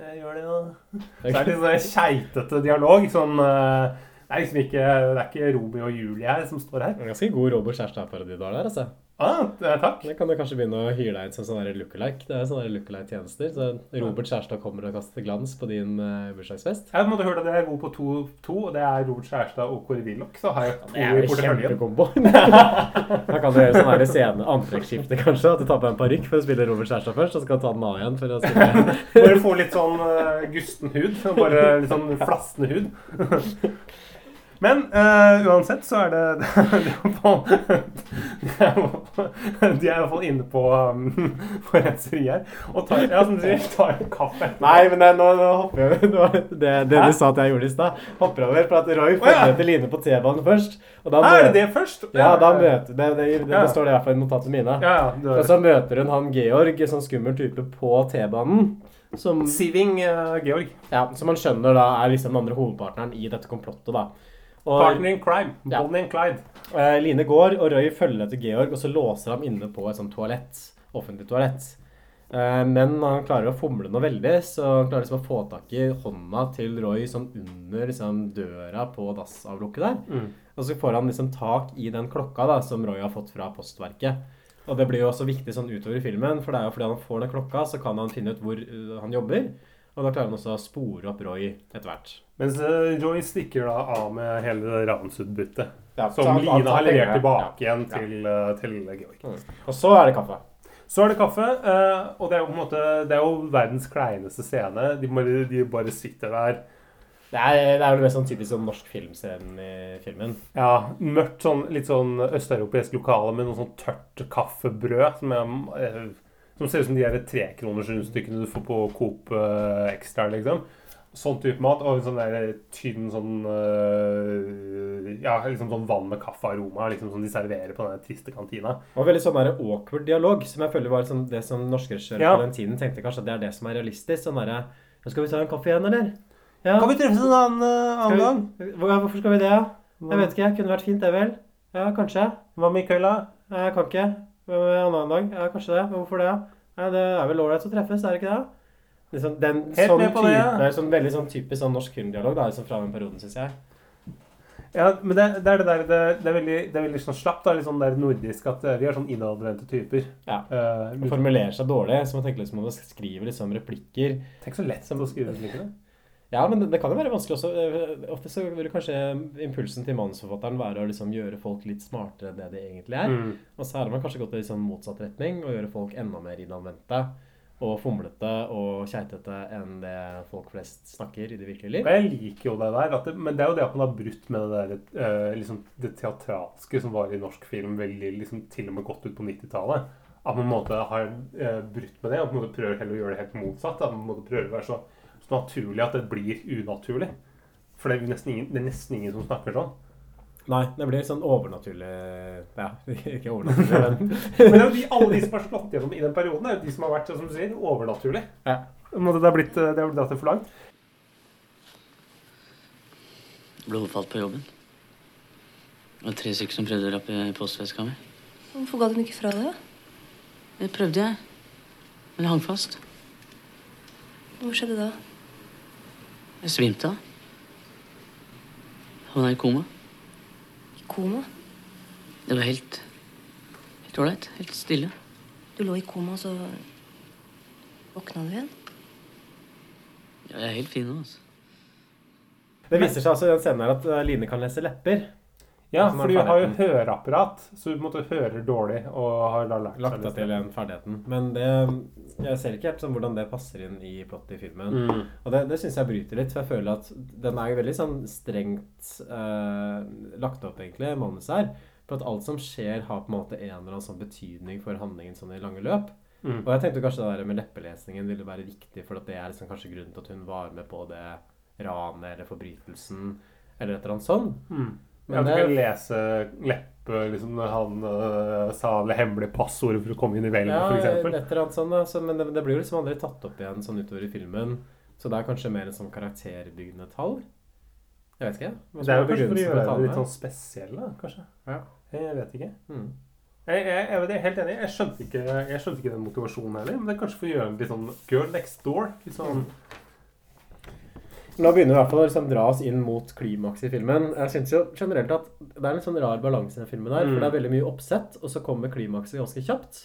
jeg gjør det, da. Så er det litt sånn keitete dialog. Sånn eh, Det er liksom ikke Det er ikke Romeo og Julie her som står her. Er ganske god Robert Kjærstad-parodi du har der, altså. Ah, takk. Det kan du kanskje begynne å hyre deg inn som sånn lookalike. Det er sånne lookalike-tjenester. Så Robert Kjærstad kommer og kaster glans på din uh, bursdagsfest. Jeg måtte en hørt at jeg er god på to, to og det er Robert Kjærstad og Kåre Willoch. Så har jeg to er i porteføljen. *laughs* da kan du gjøre sånn scene antrekkskifte, kanskje. At du tar på en parykk for å spille Robert Kjærstad først, og så kan du ta den av igjen for å spille Bare få litt sånn uh, gusten hud. Bare litt sånn flassende hud. Men uh, uansett så er det *laughs* De er i hvert fall- inne på, um, *laughs* på her. Og tar, ja, som du sier, tar en kaffe. Nei, men det, nå, nå hopper jeg over. Det, det, det du sa at jeg gjorde i stad. Hopper over for at Roy ja. følger etter Line på T-banen først. Og da Er det det først? Ja, da møter det, det, det, det står det i hvert fall i notatene mine. Ja, ja. Og så møter hun han Georg, sånn skummel type, på T-banen. Siving uh, Georg. ja, som man skjønner da er liksom den andre hovedpartneren i dette komplottet. da. Og, Partner in crime. Ja. Bonnie and Clyde. Eh, Line går, og Røy følger etter Georg, og så låser han inne på et sånt toalett. Offentlig toalett. Eh, men han klarer å fomle noe veldig, så han klarer liksom å få tak i hånda til Roy sånn under liksom, døra på dassavlukket der. Mm. Og så får han liksom tak i den klokka da, som Roy har fått fra Postverket. Og det blir jo også viktig sånn utover i filmen, for det er jo fordi han får den klokka, så kan han finne ut hvor uh, han jobber. Og da klarer han også å spore opp Roy etter hvert. Mens Roy stikker da av med hele ransutbyttet. Ja, Som han- han har levert penger, tilbake ja. igjen Ja. til, eh, til Georg. Mm. Og så er det kaffe. Så er det kaffe, eh, og det er jo på en måte Det er jo verdens kleineste scene. De bare, de bare sitter der. Det er, det er jo mest sånn typisk sånn norsk filmscene i filmen. Ja, mørkt, sånn, litt sånn østeuropeisk lokale med noe sånn tørt kaffebrød som, er, eh, som ser ut som de der trekronersrundstykkene du får på Coop uh, Extra, liksom. Sånn type mat. Og en sånn der tynn sånn uh, Ja, liksom sånn vann med kaffearoma liksom, som de serverer på den triste kantina. Og veldig sånn der awkward dialog, som jeg føler var sånn, det som norske regissører Ja. på den tiden tenkte kanskje at det er det som er realistisk. Sånn derre Skal vi ta en kaffe igjen, eller? Ja. Kan vi treffes en annen, eh, annen vi- gang? Hvorfor skal vi det? ja? Jeg vet ikke. Kunne vært fint, det vel? Ja, kanskje. Hva med i kveld, da? Jeg kan ikke. En annen dag? Ja, kanskje det. Hvorfor det? Nei, det er vel ålreit å treffes, er det ikke det? Liksom, den, Helt sånn med på det, ja. det er sånn, veldig sånn typisk sånn norsk filmdialog da, liksom fra den perioden, syns jeg. Ja, men det, det er det der det, det, er veldig, det er veldig sånn slapt, da, litt sånn der nordisk, at eh, vi er sånn innadvendte typer. Ja. Eh, Og formulerer seg dårlig, så man tenker liksom at man skriver liksom replikker. Tenk så lett som å skrive slik. det. Ja, men det, kan jo være vanskelig også. Eh, Ofte så vil kanskje impulsen til manusforfatteren være å liksom gjøre folk litt smartere enn det de egentlig er. Mm. Og så har man kanskje gått i liksom motsatt retning og gjøre folk enda mer innadvendte og fomlete og keitete enn det folk flest snakker i det virkelige liv. Jeg liker jo det der, at det, men det er jo det at man har brutt med det der, eh, liksom det teatralske som var i norsk film veldig, liksom til og med godt ut på 90-tallet. At man på en måte har eh, brutt med det, og på en måte prøver heller å gjøre det helt motsatt. At man på en måte prøver å være så naturlig at det blir unaturlig. For det er, nesten ingen, det er nesten ingen som snakker sånn. Nei, det blir sånn overnaturlig Ja, *laughs* ikke overnaturlig, men *laughs* Men det er jo de, alle de som har slått gjennom i den perioden, er jo de som har vært som du sier, overnaturlig. Ja. Det har blitt, det har blitt for langt. Ble overfalt på jobben. Det var tre stykker som prøvde å rappe postveska mi. Hvorfor ga du den ikke fra deg? Det prøvde jeg. Men jeg hang fast. Hvor skjedde det da? Jeg svimte av. Havna i koma. I koma? Det var helt Helt ålreit. Helt stille. Du lå i koma, så våkna du igjen? Ja, jeg er helt fin nå, altså. Det viser seg altså i den scenen her at eh, Line kan lese lepper. Ja, er for du har jo høreapparat, så du på en måte hører dårlig og har da lært Lagt deg til den ferdigheten. Men det, jeg ser ikke helt sånn hvordan det passer inn i plottet i filmen. Mm. Og det, det syns jeg bryter litt, for jeg føler at den er jo veldig sånn strengt eh, lagt opp, egentlig, manuset her. For at alt som skjer, har på en måte en eller annen sånn betydning for handlingen sånn i lange løp. Mm. Og jeg tenkte kanskje det der med leppelesningen ville være riktig, for at det er liksom kanskje grunnen til at hun var med på det ranet eller forbrytelsen, eller et eller annet sånn. Mm. Men Ja, du kan lese leppe liksom når han uh, sa det hemmelige passordet for å komme inn i hvelvet, Ja, f.eks. et eller annet sånn, altså, men det, det blir jo liksom aldri tatt opp igjen sånn utover i filmen. Så det er kanskje mer en sånn karakterbyggende tall. Jeg vet ikke. hva Det er jo kanskje for å gjøre det litt sånn spesielle, kanskje. Ja. Jeg vet ikke. Mm. Jeg, jeg, jeg, jeg er helt enig. Jeg skjønte, ikke, jeg skjønte ikke den motivasjonen heller. Men det er kanskje for å gjøre en litt sånn girl next door. Litt sånn Nå begynner vi i hvert fall å liksom dra oss inn mot klimaks i filmen. Jeg synes jo generelt at det er en sånn rar balanse i den filmen der. Mm. For det er veldig mye oppsett, og så kommer klimakset ganske kjapt.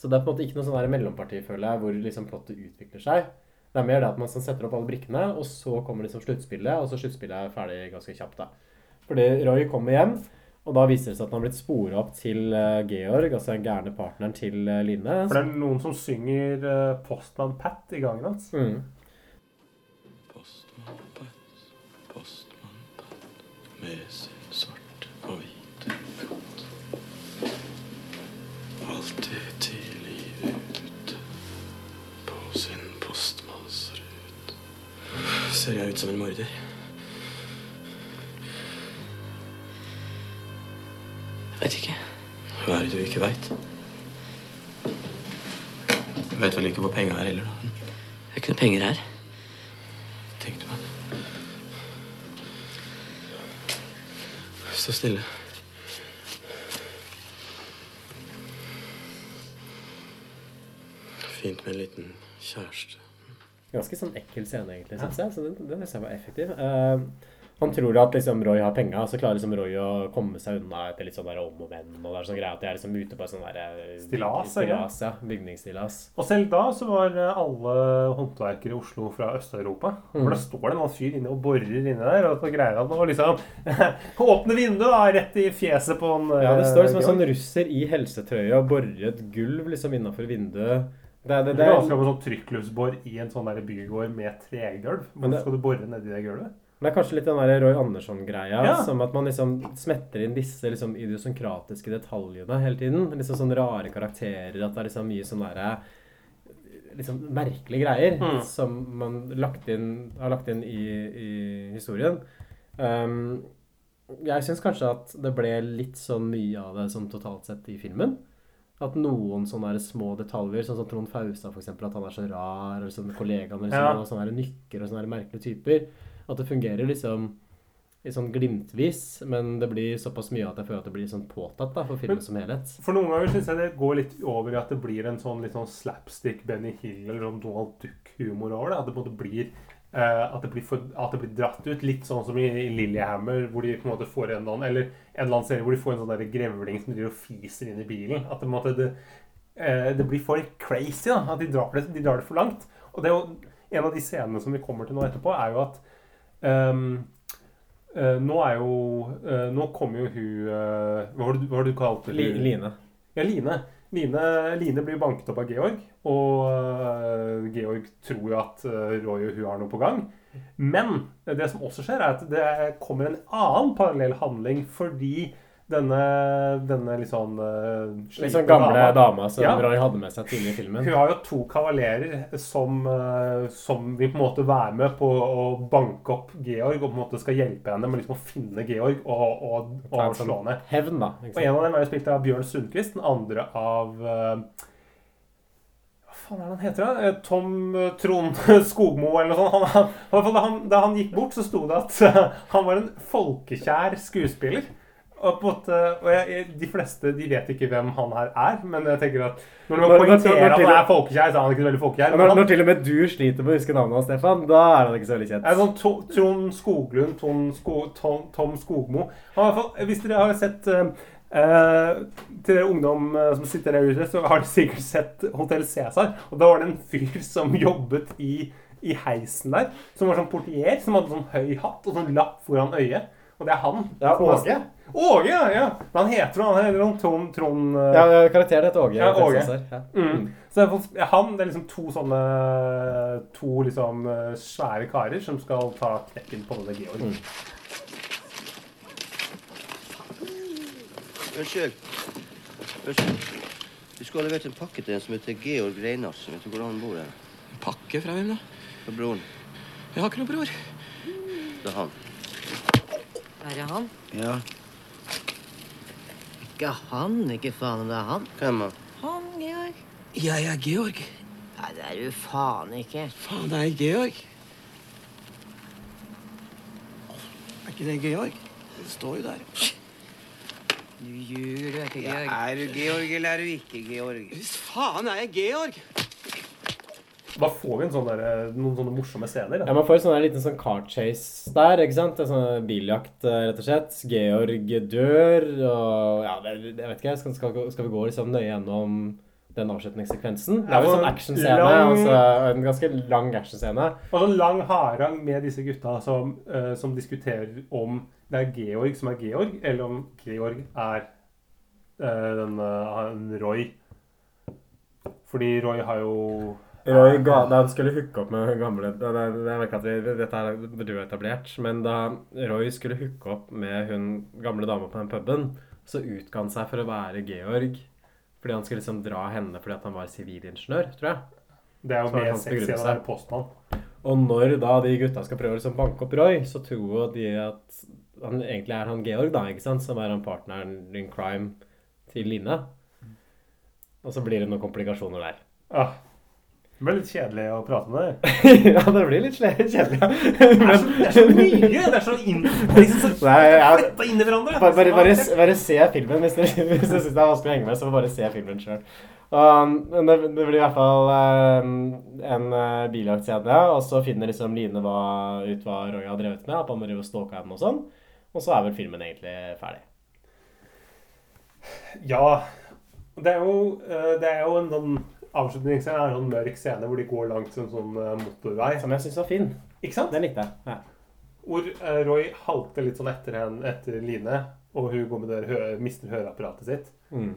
Så det er på en måte ikke noe sånn mellomparti, føler jeg, hvor liksom plottet utvikler seg. Det er mer det at man sånn setter opp alle brikkene, og så kommer liksom sluttspillet, og så sluttspillet er ferdig ganske kjapt, da. Fordi Roy kommer hjem, og da viser det seg at han har blitt spora opp til eh, Georg, altså den gærne partneren til eh, Line. For det er noen som synger øh, Postman Pat i gangen hans. Mm. Med sin svart og hvite godt. Alltid tidlig ute på sin postmannsrute. Ser jeg ut som en morder? Vet ikke. Hva er det du ikke veit? Veit vel ikke hvor penga er heller, da? Det er ikke noe penger her. Stå stille. Fint med en liten kjæreste. Ganske sånn ekkel scene, egentlig, syns jeg. Så den, den jeg var effektiv. Eh, han tror at liksom Roy har penga, så klarer liksom Roy å komme seg unna etter litt sånn der om og venn. Og det er sånn greie at de er liksom ute på sånn der eh, Stillas, stillas ja. Bygningsstillas. Og selv da så var eh, alle håndverkere i Oslo fra Øst-Europa. Mm. For da står det en fyr inne og borer inni der. Og så greier han å liksom *laughs* åpne vinduet da, rett i fjeset på en Ja, det står liksom en eh, sånn russer i helsetrøye og borer et gulv liksom innafor vinduet. Det, er- det, Det det, er ganske sånn trykkluftsbor i en sånn der bygård med tregulv. Men Hvor skal du bore nedi det gulvet? Det er kanskje litt den der Roy Andersson-greia. Ja. Som at man liksom smetter inn disse liksom idiosynkratiske detaljene hele tiden. Liksom sånne rare karakterer. At det er liksom mye sånn derre liksom merkelige greier Mm. som man lagt inn, har lagt inn i, i historien. Um, jeg syns kanskje at det ble litt sånn mye av det sånn totalt sett i filmen. At noen sånne små detaljer, sånn som Trond Faustad for eksempel, at han er så rar, og sånne kollegaene liksom, Ja. og sånne nykker og sånne merkelige typer. At det fungerer liksom i sånn glimtvis, men det blir såpass mye at jeg føler at det blir sånn påtatt da, for filmen Men- som helhet. For noen ganger syns jeg det går litt over i at det blir en sånn litt sånn slapstick Benny Hill eller sånn Donald Duck-humor over det. At det på en måte blir Uh, at, det blir for, at det blir dratt ut. Litt sånn som i, i Lillehammer, hvor de på en måte får en eller annen Eller en eller annen serie hvor de får en sånn der grevling som driver og fiser inn i bilen. At det, måte, det, uh, det blir for crazy. da, At de drar, det, de drar det for langt. Og det er jo en av de scenene som vi kommer til nå etterpå, er jo at ehm, uh, nå er jo uh, Nå kommer jo hun uh, Hva var det, hva var det du kalte hun? Line. Ja, Line. Line. Line blir banket opp av Georg, og Georg tror jo at Roy og hun har noe på gang. Men det som også skjer, er at det kommer en annen parallell handling fordi denne, denne litt sånn uh, Litt sånn gamle dama- dama som Ja. Roy hadde med seg tidlig i filmen. Hun har jo to kavalerer som, uh, som vil på en måte være med på å banke opp Georg og på en måte skal hjelpe henne med liksom å finne Georg og, og, og sånn slå ned. Hevn, da. Og en av dem er jo spilt av Bjørn Sundquist, den andre av uh, faen er han heter? da? Tom Trond *laughs* Skogmo eller noe sånt. Han, da, han, da han gikk bort, så sto det at han var en folkekjær skuespiller. Og, på en måte, og jeg, De fleste de vet ikke hvem han her er, men jeg tenker at når du poengterer at han er folkekjær, så er han ikke så veldig folkekjær. Når, han- når til og med du sliter med å huske navnet hans, Stefan, da er han ikke så veldig kjent. er sånn To- Trond Skoglund, Tom, Sko, Tom, Tom Skogmo. Han, hvis dere har sett eh, Til dere ungdom eh, som sitter der ute, så har dere sikkert sett Hotell Cæsar. Og da var det en fyr som jobbet i, i heisen der, som var sånn portier, som hadde sånn høy hatt og sånn lapp foran øyet. Og det er han. Ja, Åge. Åge, ja! ja. Men han heter han heter sånn Trond, Trond Ja, karakteren heter Åge. Ja, Åge. Ja. Mm. Så det er han, det er liksom to sånne To liksom eh, svære karer som skal ta knekken på denne Georg. Mm. Unnskyld. Unnskyld. Du skulle ha levert en pakke til en som heter Georg Reinarsen. Vet du hvor han bor? Her? Pakke fra hvem, da? Fra broren. Jeg har ikke noen bror. Det er han. Er det han? Ja. Ikke han, ikke faen om det er han. Hvem er Han, Georg. Jeg er Georg. Nei, det er du faen ikke. Faen, det er Georg. Er ikke det Georg? Det står jo der. Du ljuger, du er ikke ja, Georg. Er du Georg, eller er du ikke Georg? Hvis faen er jeg Georg! Da får vi en sånn der, noen sånne morsomme scener. Da. Ja, Man får en sånn liten sånn car chase der, ikke sant? En sånn biljakt, eh, rett og slett. Georg dør, og ja, jeg vet ikke, skal, skal, skal vi gå liksom nøye gjennom den avslutningssekvensen? Det er jo en sånn actionscene, altså en ganske lang actionscene. Og sånn lang harang med disse gutta som, uh, som diskuterer om det er Georg som er Georg, eller om Georg er uh, den, uh, Roy. Fordi Roy har jo Roy ga, da han skulle hooke opp med gamle det, det, det, at vi, Dette er du har etablert, men da Roy skulle hooke opp med hun gamle dama på den puben, så utga han seg for å være Georg. Fordi han skulle liksom dra henne fordi han var sivilingeniør, tror jeg. Det er jo mer sexy enn å være postmann. Og når da de gutta skal prøve å liksom banke opp Roy, så tror de at han egentlig er han Georg, da, ikke sant? Som er han partneren in crime til Line. Og så blir det noen komplikasjoner der. Ah, det blir litt kjedelig å prate med deg. *laughs* ja, det blir litt kjedelig. Men, Det er så, det så mye! Det er så inn, liksom så Nei, jeg- inn i hverandre. Bare, bare, bare, bare se filmen hvis du, *laughs* hvis du syns det er vanskelig å henge med. Så bare se filmen sjøl. det, det blir i hvert fall um, en uh, biljaktscene, og så finner liksom Line hva, ut hva Roy har drevet med. At han driver og stalker henne og sånn. Og så er vel filmen egentlig ferdig. Ja. Det er jo, eh, det er jo en sånn avslutningsscene, er en sånn mørk scene hvor de går langs en sånn eh, motorvei. Som jeg syns var fin. Ikke sant? Den likte jeg. Ja. Hvor eh, Roy halter litt sånn etter, henne, etter Line, og hun går med det hø mister høreapparatet sitt. Mm.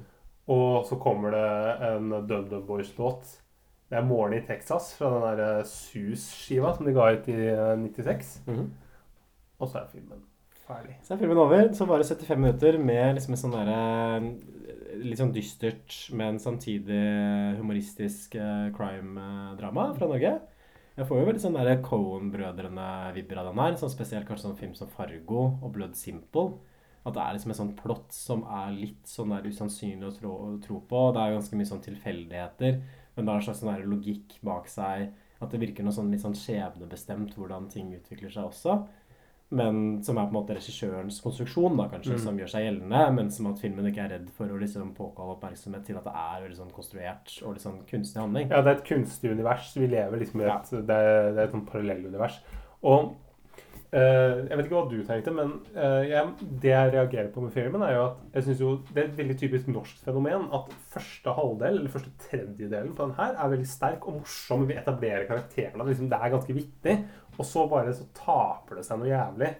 Og så kommer det en DumDum Boys-låt. Det er 'Morgen i Texas' fra den der eh, Sus-skiva som de ga ut i 96. Mm -hmm. Og så er filmen ferdig. Så er filmen over. Så bare 75 minutter med liksom en sånn derre Litt sånn dystert, men samtidig humoristisk eh, crime-drama fra Norge. Jeg får jo veldig sånn Cohen-brødrene-vibber av den her. Sånn spesielt kanskje sånn film som Fargo og Blood Simple. At det er liksom en sånn plott som er litt sånn der usannsynlig å tro, tro på. Det er jo ganske mye sånn tilfeldigheter, men det er en slags sånn logikk bak seg. At det virker noe sånn litt sånn skjebnebestemt hvordan ting utvikler seg også. Men som er på en måte regissørens konstruksjon, da kanskje, Mm. som gjør seg gjeldende. Men som at filmen ikke er redd for å liksom påkalle oppmerksomhet til at det er veldig sånn konstruert og litt sånn kunstig handling. Ja, det er et kunstig univers. Vi lever liksom i et, det, er, det er et sånn parallellunivers. Og Uh, jeg vet ikke hva du tenkte, men uh, jeg, det jeg reagerer på med filmen, er jo at jeg synes jo det er et veldig typisk norsk fenomen at første halvdel, eller første tredjedelen på den her, er veldig sterk og morsom. Vi etablerer karakterene. Liksom, det er ganske viktig. Og så bare så taper det seg noe jævlig.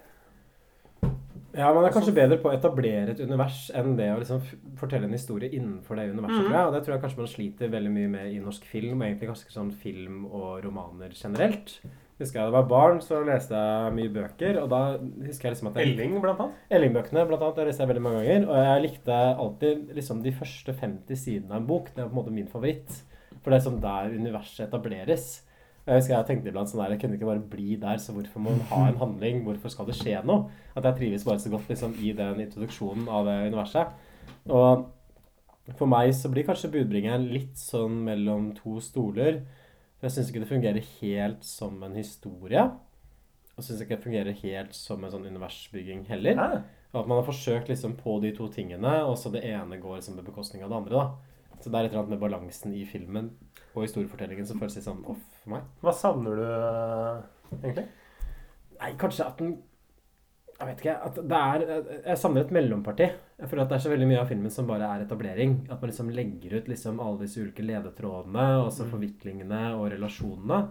Ja, man er kanskje bedre på å etablere et univers enn det å liksom fortelle en historie innenfor det universet, Mm. tror jeg. Og det tror jeg kanskje man sliter veldig mye med i norsk film, og egentlig ganske sånn film og romaner generelt. Husker jeg da jeg var barn, så leste jeg mye bøker, og da husker jeg liksom at jeg Elling, blant annet. Elling-bøkene, blant annet, det leste jeg veldig mange ganger. Og jeg likte alltid liksom de første 50 sidene av en bok. Det er på en måte min favoritt. For det er sånn der universet etableres. Jeg husker jeg tenkte iblant sånn der, jeg kunne ikke bare bli der, så hvorfor må man ha en handling? Hvorfor skal det skje noe? At jeg trives bare så godt liksom, i den introduksjonen av det universet. Og for meg så blir kanskje budbringeren litt sånn mellom to stoler. For jeg syns ikke det fungerer helt som en historie. Og syns ikke det fungerer helt som en sånn universbygging heller. Og at man har forsøkt liksom på de to tingene, og så det ene går liksom på bekostning av det andre. da. Så det er et eller annet med balansen i filmen og historiefortellingen som føles litt sånn off for meg. Hva savner du eh, egentlig? Nei, kanskje at den Jeg vet ikke. At det er Jeg savner et mellomparti. Jeg føler at det er så veldig mye av filmen som bare er etablering. At man liksom legger ut liksom alle disse ulike ledetrådene, og så Mm. forviklingene og relasjonene.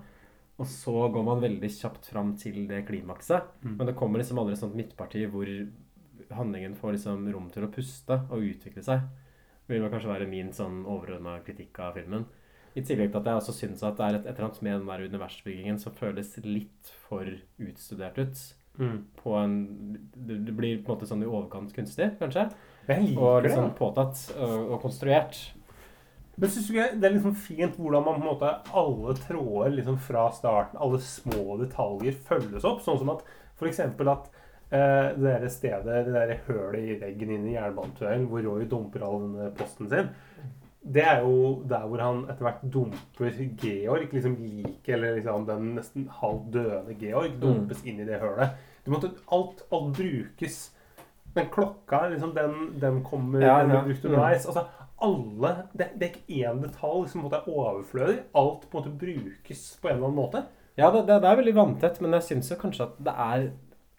Og så går man veldig kjapt fram til det klimakset. Mm. Men det kommer liksom aldri et sånt midtparti hvor handlingen får liksom rom til å puste og utvikle seg. Vil vel kanskje være min sånn overordna kritikk av filmen. I tillegg til at jeg også syns at det er et, et eller annet med den der universbyggingen som føles litt for utstudert ut. Mm. På en Det blir på en måte sånn i overkant kunstig, kanskje. Og det. liksom påtatt og, og konstruert. Men synes du ikke det er liksom fint hvordan man på en måte alle tråder liksom fra starten, alle små detaljer følges opp? Sånn som at f.eks. at det der stedet, det der hølet i veggen inne i jernbanetunnelen hvor Roy dumper all denne posten sin, det er jo der hvor han etter hvert dumper Georg, liksom liket, eller liksom den nesten halvt døde Georg, dumpes inn i det hølet. Du måtte, alt, alt brukes. Men klokka, liksom, den, den kommer Ja, den blir brukt Mm. underveis. Altså, alle, det, det er ikke én detalj som måte er overflødig. Alt på en måte brukes på en eller annen måte. Ja, det, det, det er veldig vanntett, men jeg syns kanskje at det er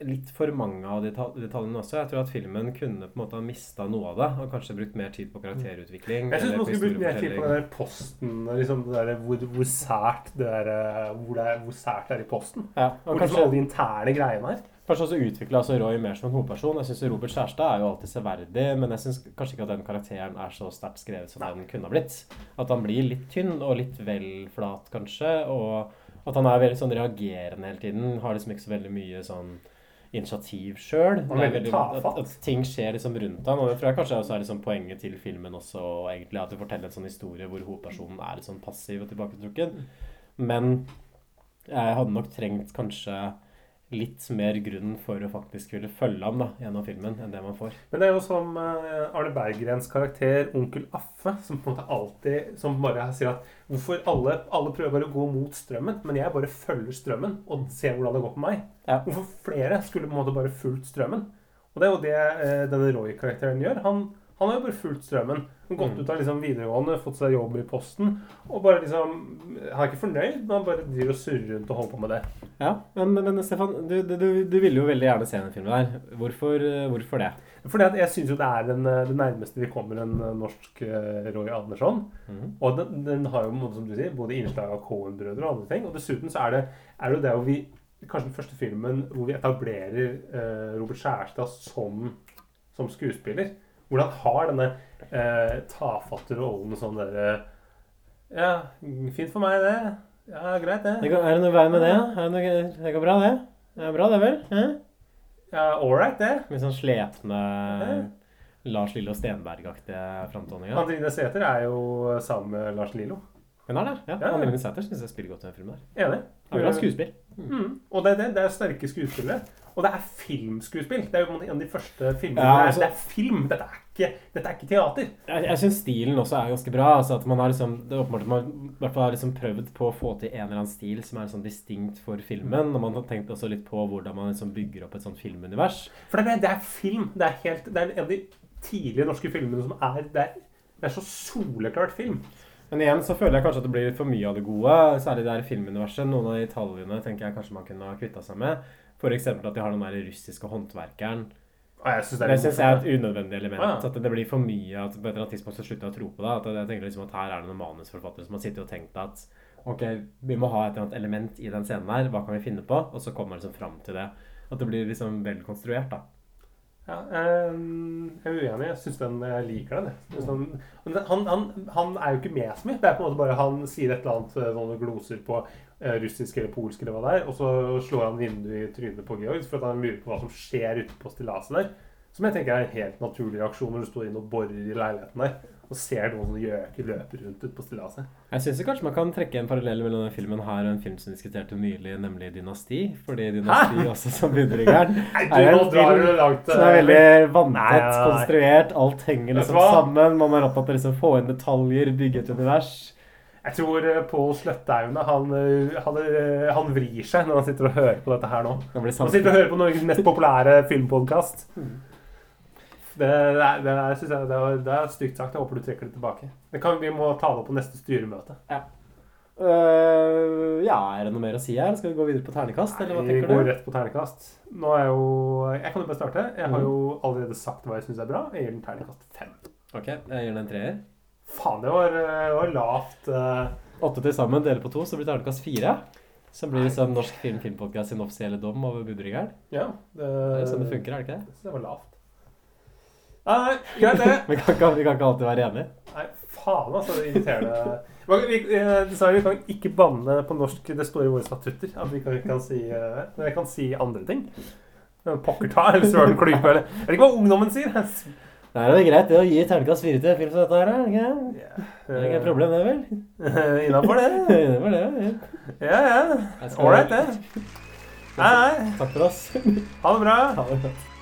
litt for mange av detaljene også. Jeg tror at filmen kunne på en måte ha mista noe av det, og kanskje brukt mer tid på karakterutvikling. Jeg syns man skulle brukt mer tid på den der posten. Liksom det der, hvor, hvor sært det er, hvor, det er, hvor sært det er i posten. Ja, Hvor kanskje- liksom alle de interne greiene her. Kanskje også utvikla altså Roy mer som en hovedperson. Jeg synes Robert Kjærstad er jo alltid severdig, men jeg syns kanskje ikke at den karakteren er så sterkt skrevet som den kunne ha blitt. At han blir litt tynn og litt vel flat, kanskje. Og at han er veldig sånn reagerende hele tiden. Har liksom ikke så veldig mye sånn initiativ sjøl. At, at ting skjer liksom rundt han, og det tror jeg kanskje også er liksom poenget til filmen også, egentlig, at du forteller en sånn historie hvor hovedpersonen er litt sånn passiv og tilbaketrukken. Men jeg hadde nok trengt kanskje litt mer grunn for å faktisk ville følge ham da, gjennom filmen, enn det man får. Men det er jo som eh, Arne Berggrens karakter, onkel Affe, som på en måte alltid Som bare sier at hvorfor alle, alle prøver å gå mot strømmen, men jeg bare følger strømmen og ser hvordan det går på meg. Ja. Hvorfor flere skulle på en måte bare fulgt strømmen? Og det er jo det eh, denne Roy-karakteren gjør. Han, han har jo bare fulgt strømmen. Gått Mm. ut av liksom videregående, fått seg jobb i Posten, og bare liksom Han er ikke fornøyd, men han bare driver og surrer rundt og holder på med det. Ja, men, men Stefan, du, du, du, ville jo veldig gjerne se den filmen der. Hvorfor, eh, hvorfor det? Fordi at jeg syns jo det er den, eh, det nærmeste vi kommer en eh, norsk Roy Andersson. Mm. Og den, den har jo som du sier, både innslag av Cohen-brødre og andre ting. Og dessuten så er det, er det der hvor vi Kanskje den første filmen hvor vi etablerer Robert Skjærstad som, som skuespiller. Hvor han har denne eh, tafatte rollen sånn derre Ja, fint for meg, det. Ja, greit, Det det. går, er det noe vei med det? Er det, noe, det går bra, det? Det er bra, det, vel? Eh? Ja, Ålreit, det. Med sånn slepne Lars Lillo Stenberg-aktige framtoninger. Andrine Sæther er jo sammen med Lars Lillo. Hun er det? Ja. Ja. Anne-Lene Sæther syns jeg spiller godt i den filmen. der. Enig. Det er bra skuespill. Mm. Og det er det. Det er sterke skuespillere. Og det er filmskuespill. Det er jo en av de første filmene. Ja, altså- det er film. Dette er ikke, dette er ikke teater. Jeg, jeg syns stilen også er ganske bra. Altså at man har liksom, det er åpenbart at man i hvert fall har liksom prøvd på å få til en eller annen stil som er sånn distinkt for filmen. Og man har tenkt også litt på hvordan man liksom bygger opp et sånt filmunivers. For det er, det er film. Det er, helt, det er en av de tidlige norske filmene som er Det er, det er så soleklart film. Men igjen så føler jeg kanskje at det blir litt for mye av det gode. Særlig det her filmuniverset. Noen av de tallene tenker jeg kanskje man kunne ha kvitta seg med. F.eks. at de har den der russiske håndverkeren. Og jeg synes det er Det syns jeg er et unødvendig element. Ah, ja. At det blir for mye. At på et eller annet tidspunkt så slutter jeg å tro på det. At jeg tenker liksom at her er det noen manusforfattere som har sittet og tenkt at ok, vi må ha et eller annet element i den scenen her. Hva kan vi finne på? Og så kommer man liksom fram til det. At det blir liksom vel konstruert, da. Ja, ehm, jeg er uenig. Jeg syns den jeg liker den. jeg. Den- Han, han, han er jo ikke med så mye. Det er på en måte bare Han sier et eller annet noen gloser på eh, russisk eller polsk eller hva det er, og så slår han vinduet i trynet på Georg for at han lurer på hva som skjer ute på stillaset der. Som jeg tenker er en helt naturlig reaksjon når du står inne og borer i leiligheten der og ser noen sånne gjøker løpe rundt ute på stillaset. Jeg syns kanskje man kan trekke en parallell mellom denne filmen her og en film som diskuterte nylig, nemlig 'Dynasti'. Fordi 'Dynasti' også som *laughs* du, er en film som er eh, veldig vanntett konstruert. Alt henger liksom sammen. Man er opptatt av liksom å få inn detaljer, bygge et univers. Jeg tror eh, Pål Sløttaune han, eh, han, eh, han vrir seg når han sitter og hører på dette her nå. Han sitter og hører på Norges mest populære filmpodkast. Det, det, er- det, er- synes jeg, det, er, det er stygt sagt. Jeg håper du trekker det tilbake. Det kan, vi må ta det opp på neste styremøte. Øh, ja, er det noe mer å si her? Skal vi gå videre på ternekast, eller hva Vi går du? rett på ternekast. Nå er jo Jeg kan jo bare starte. Jeg har Mhm. jo allerede sagt hva jeg syns er bra. Jeg gir den ternekast fem. Ok, jeg gir den en treer. Faen, det var, eh, det var lavt. eh. Åtte til sammen, deler på to, så blir det ternekast fire. Som blir liksom Norsk Film Filmpodkast sin offisielle dom over budbringeren. Ja, Det er sånn det funker, er det ikke det? Det var lavt. Nei, greit det. *laughs* Vi kan ikke, vi kan ikke alltid være enige. Nei, faen altså, det er irriterende. Vi, eh, dessverre, vi kan ikke banne på norsk, det står i våre statutter, at vi kan, kan si jeg kan si andre ting. Pokker ta, eller søren klype, eller Jeg vet ikke hva ungdommen sier. Det er jo greit det å gi terningkast fire til film som dette her, er det ikke? Det er ikke et problem, det, vel? *laughs* Innafor det. *laughs* Var det. Ja, ja. ja. Ålreit, det. *laughs* Nei, nei. Takk for oss. Ha det bra. Ha det godt.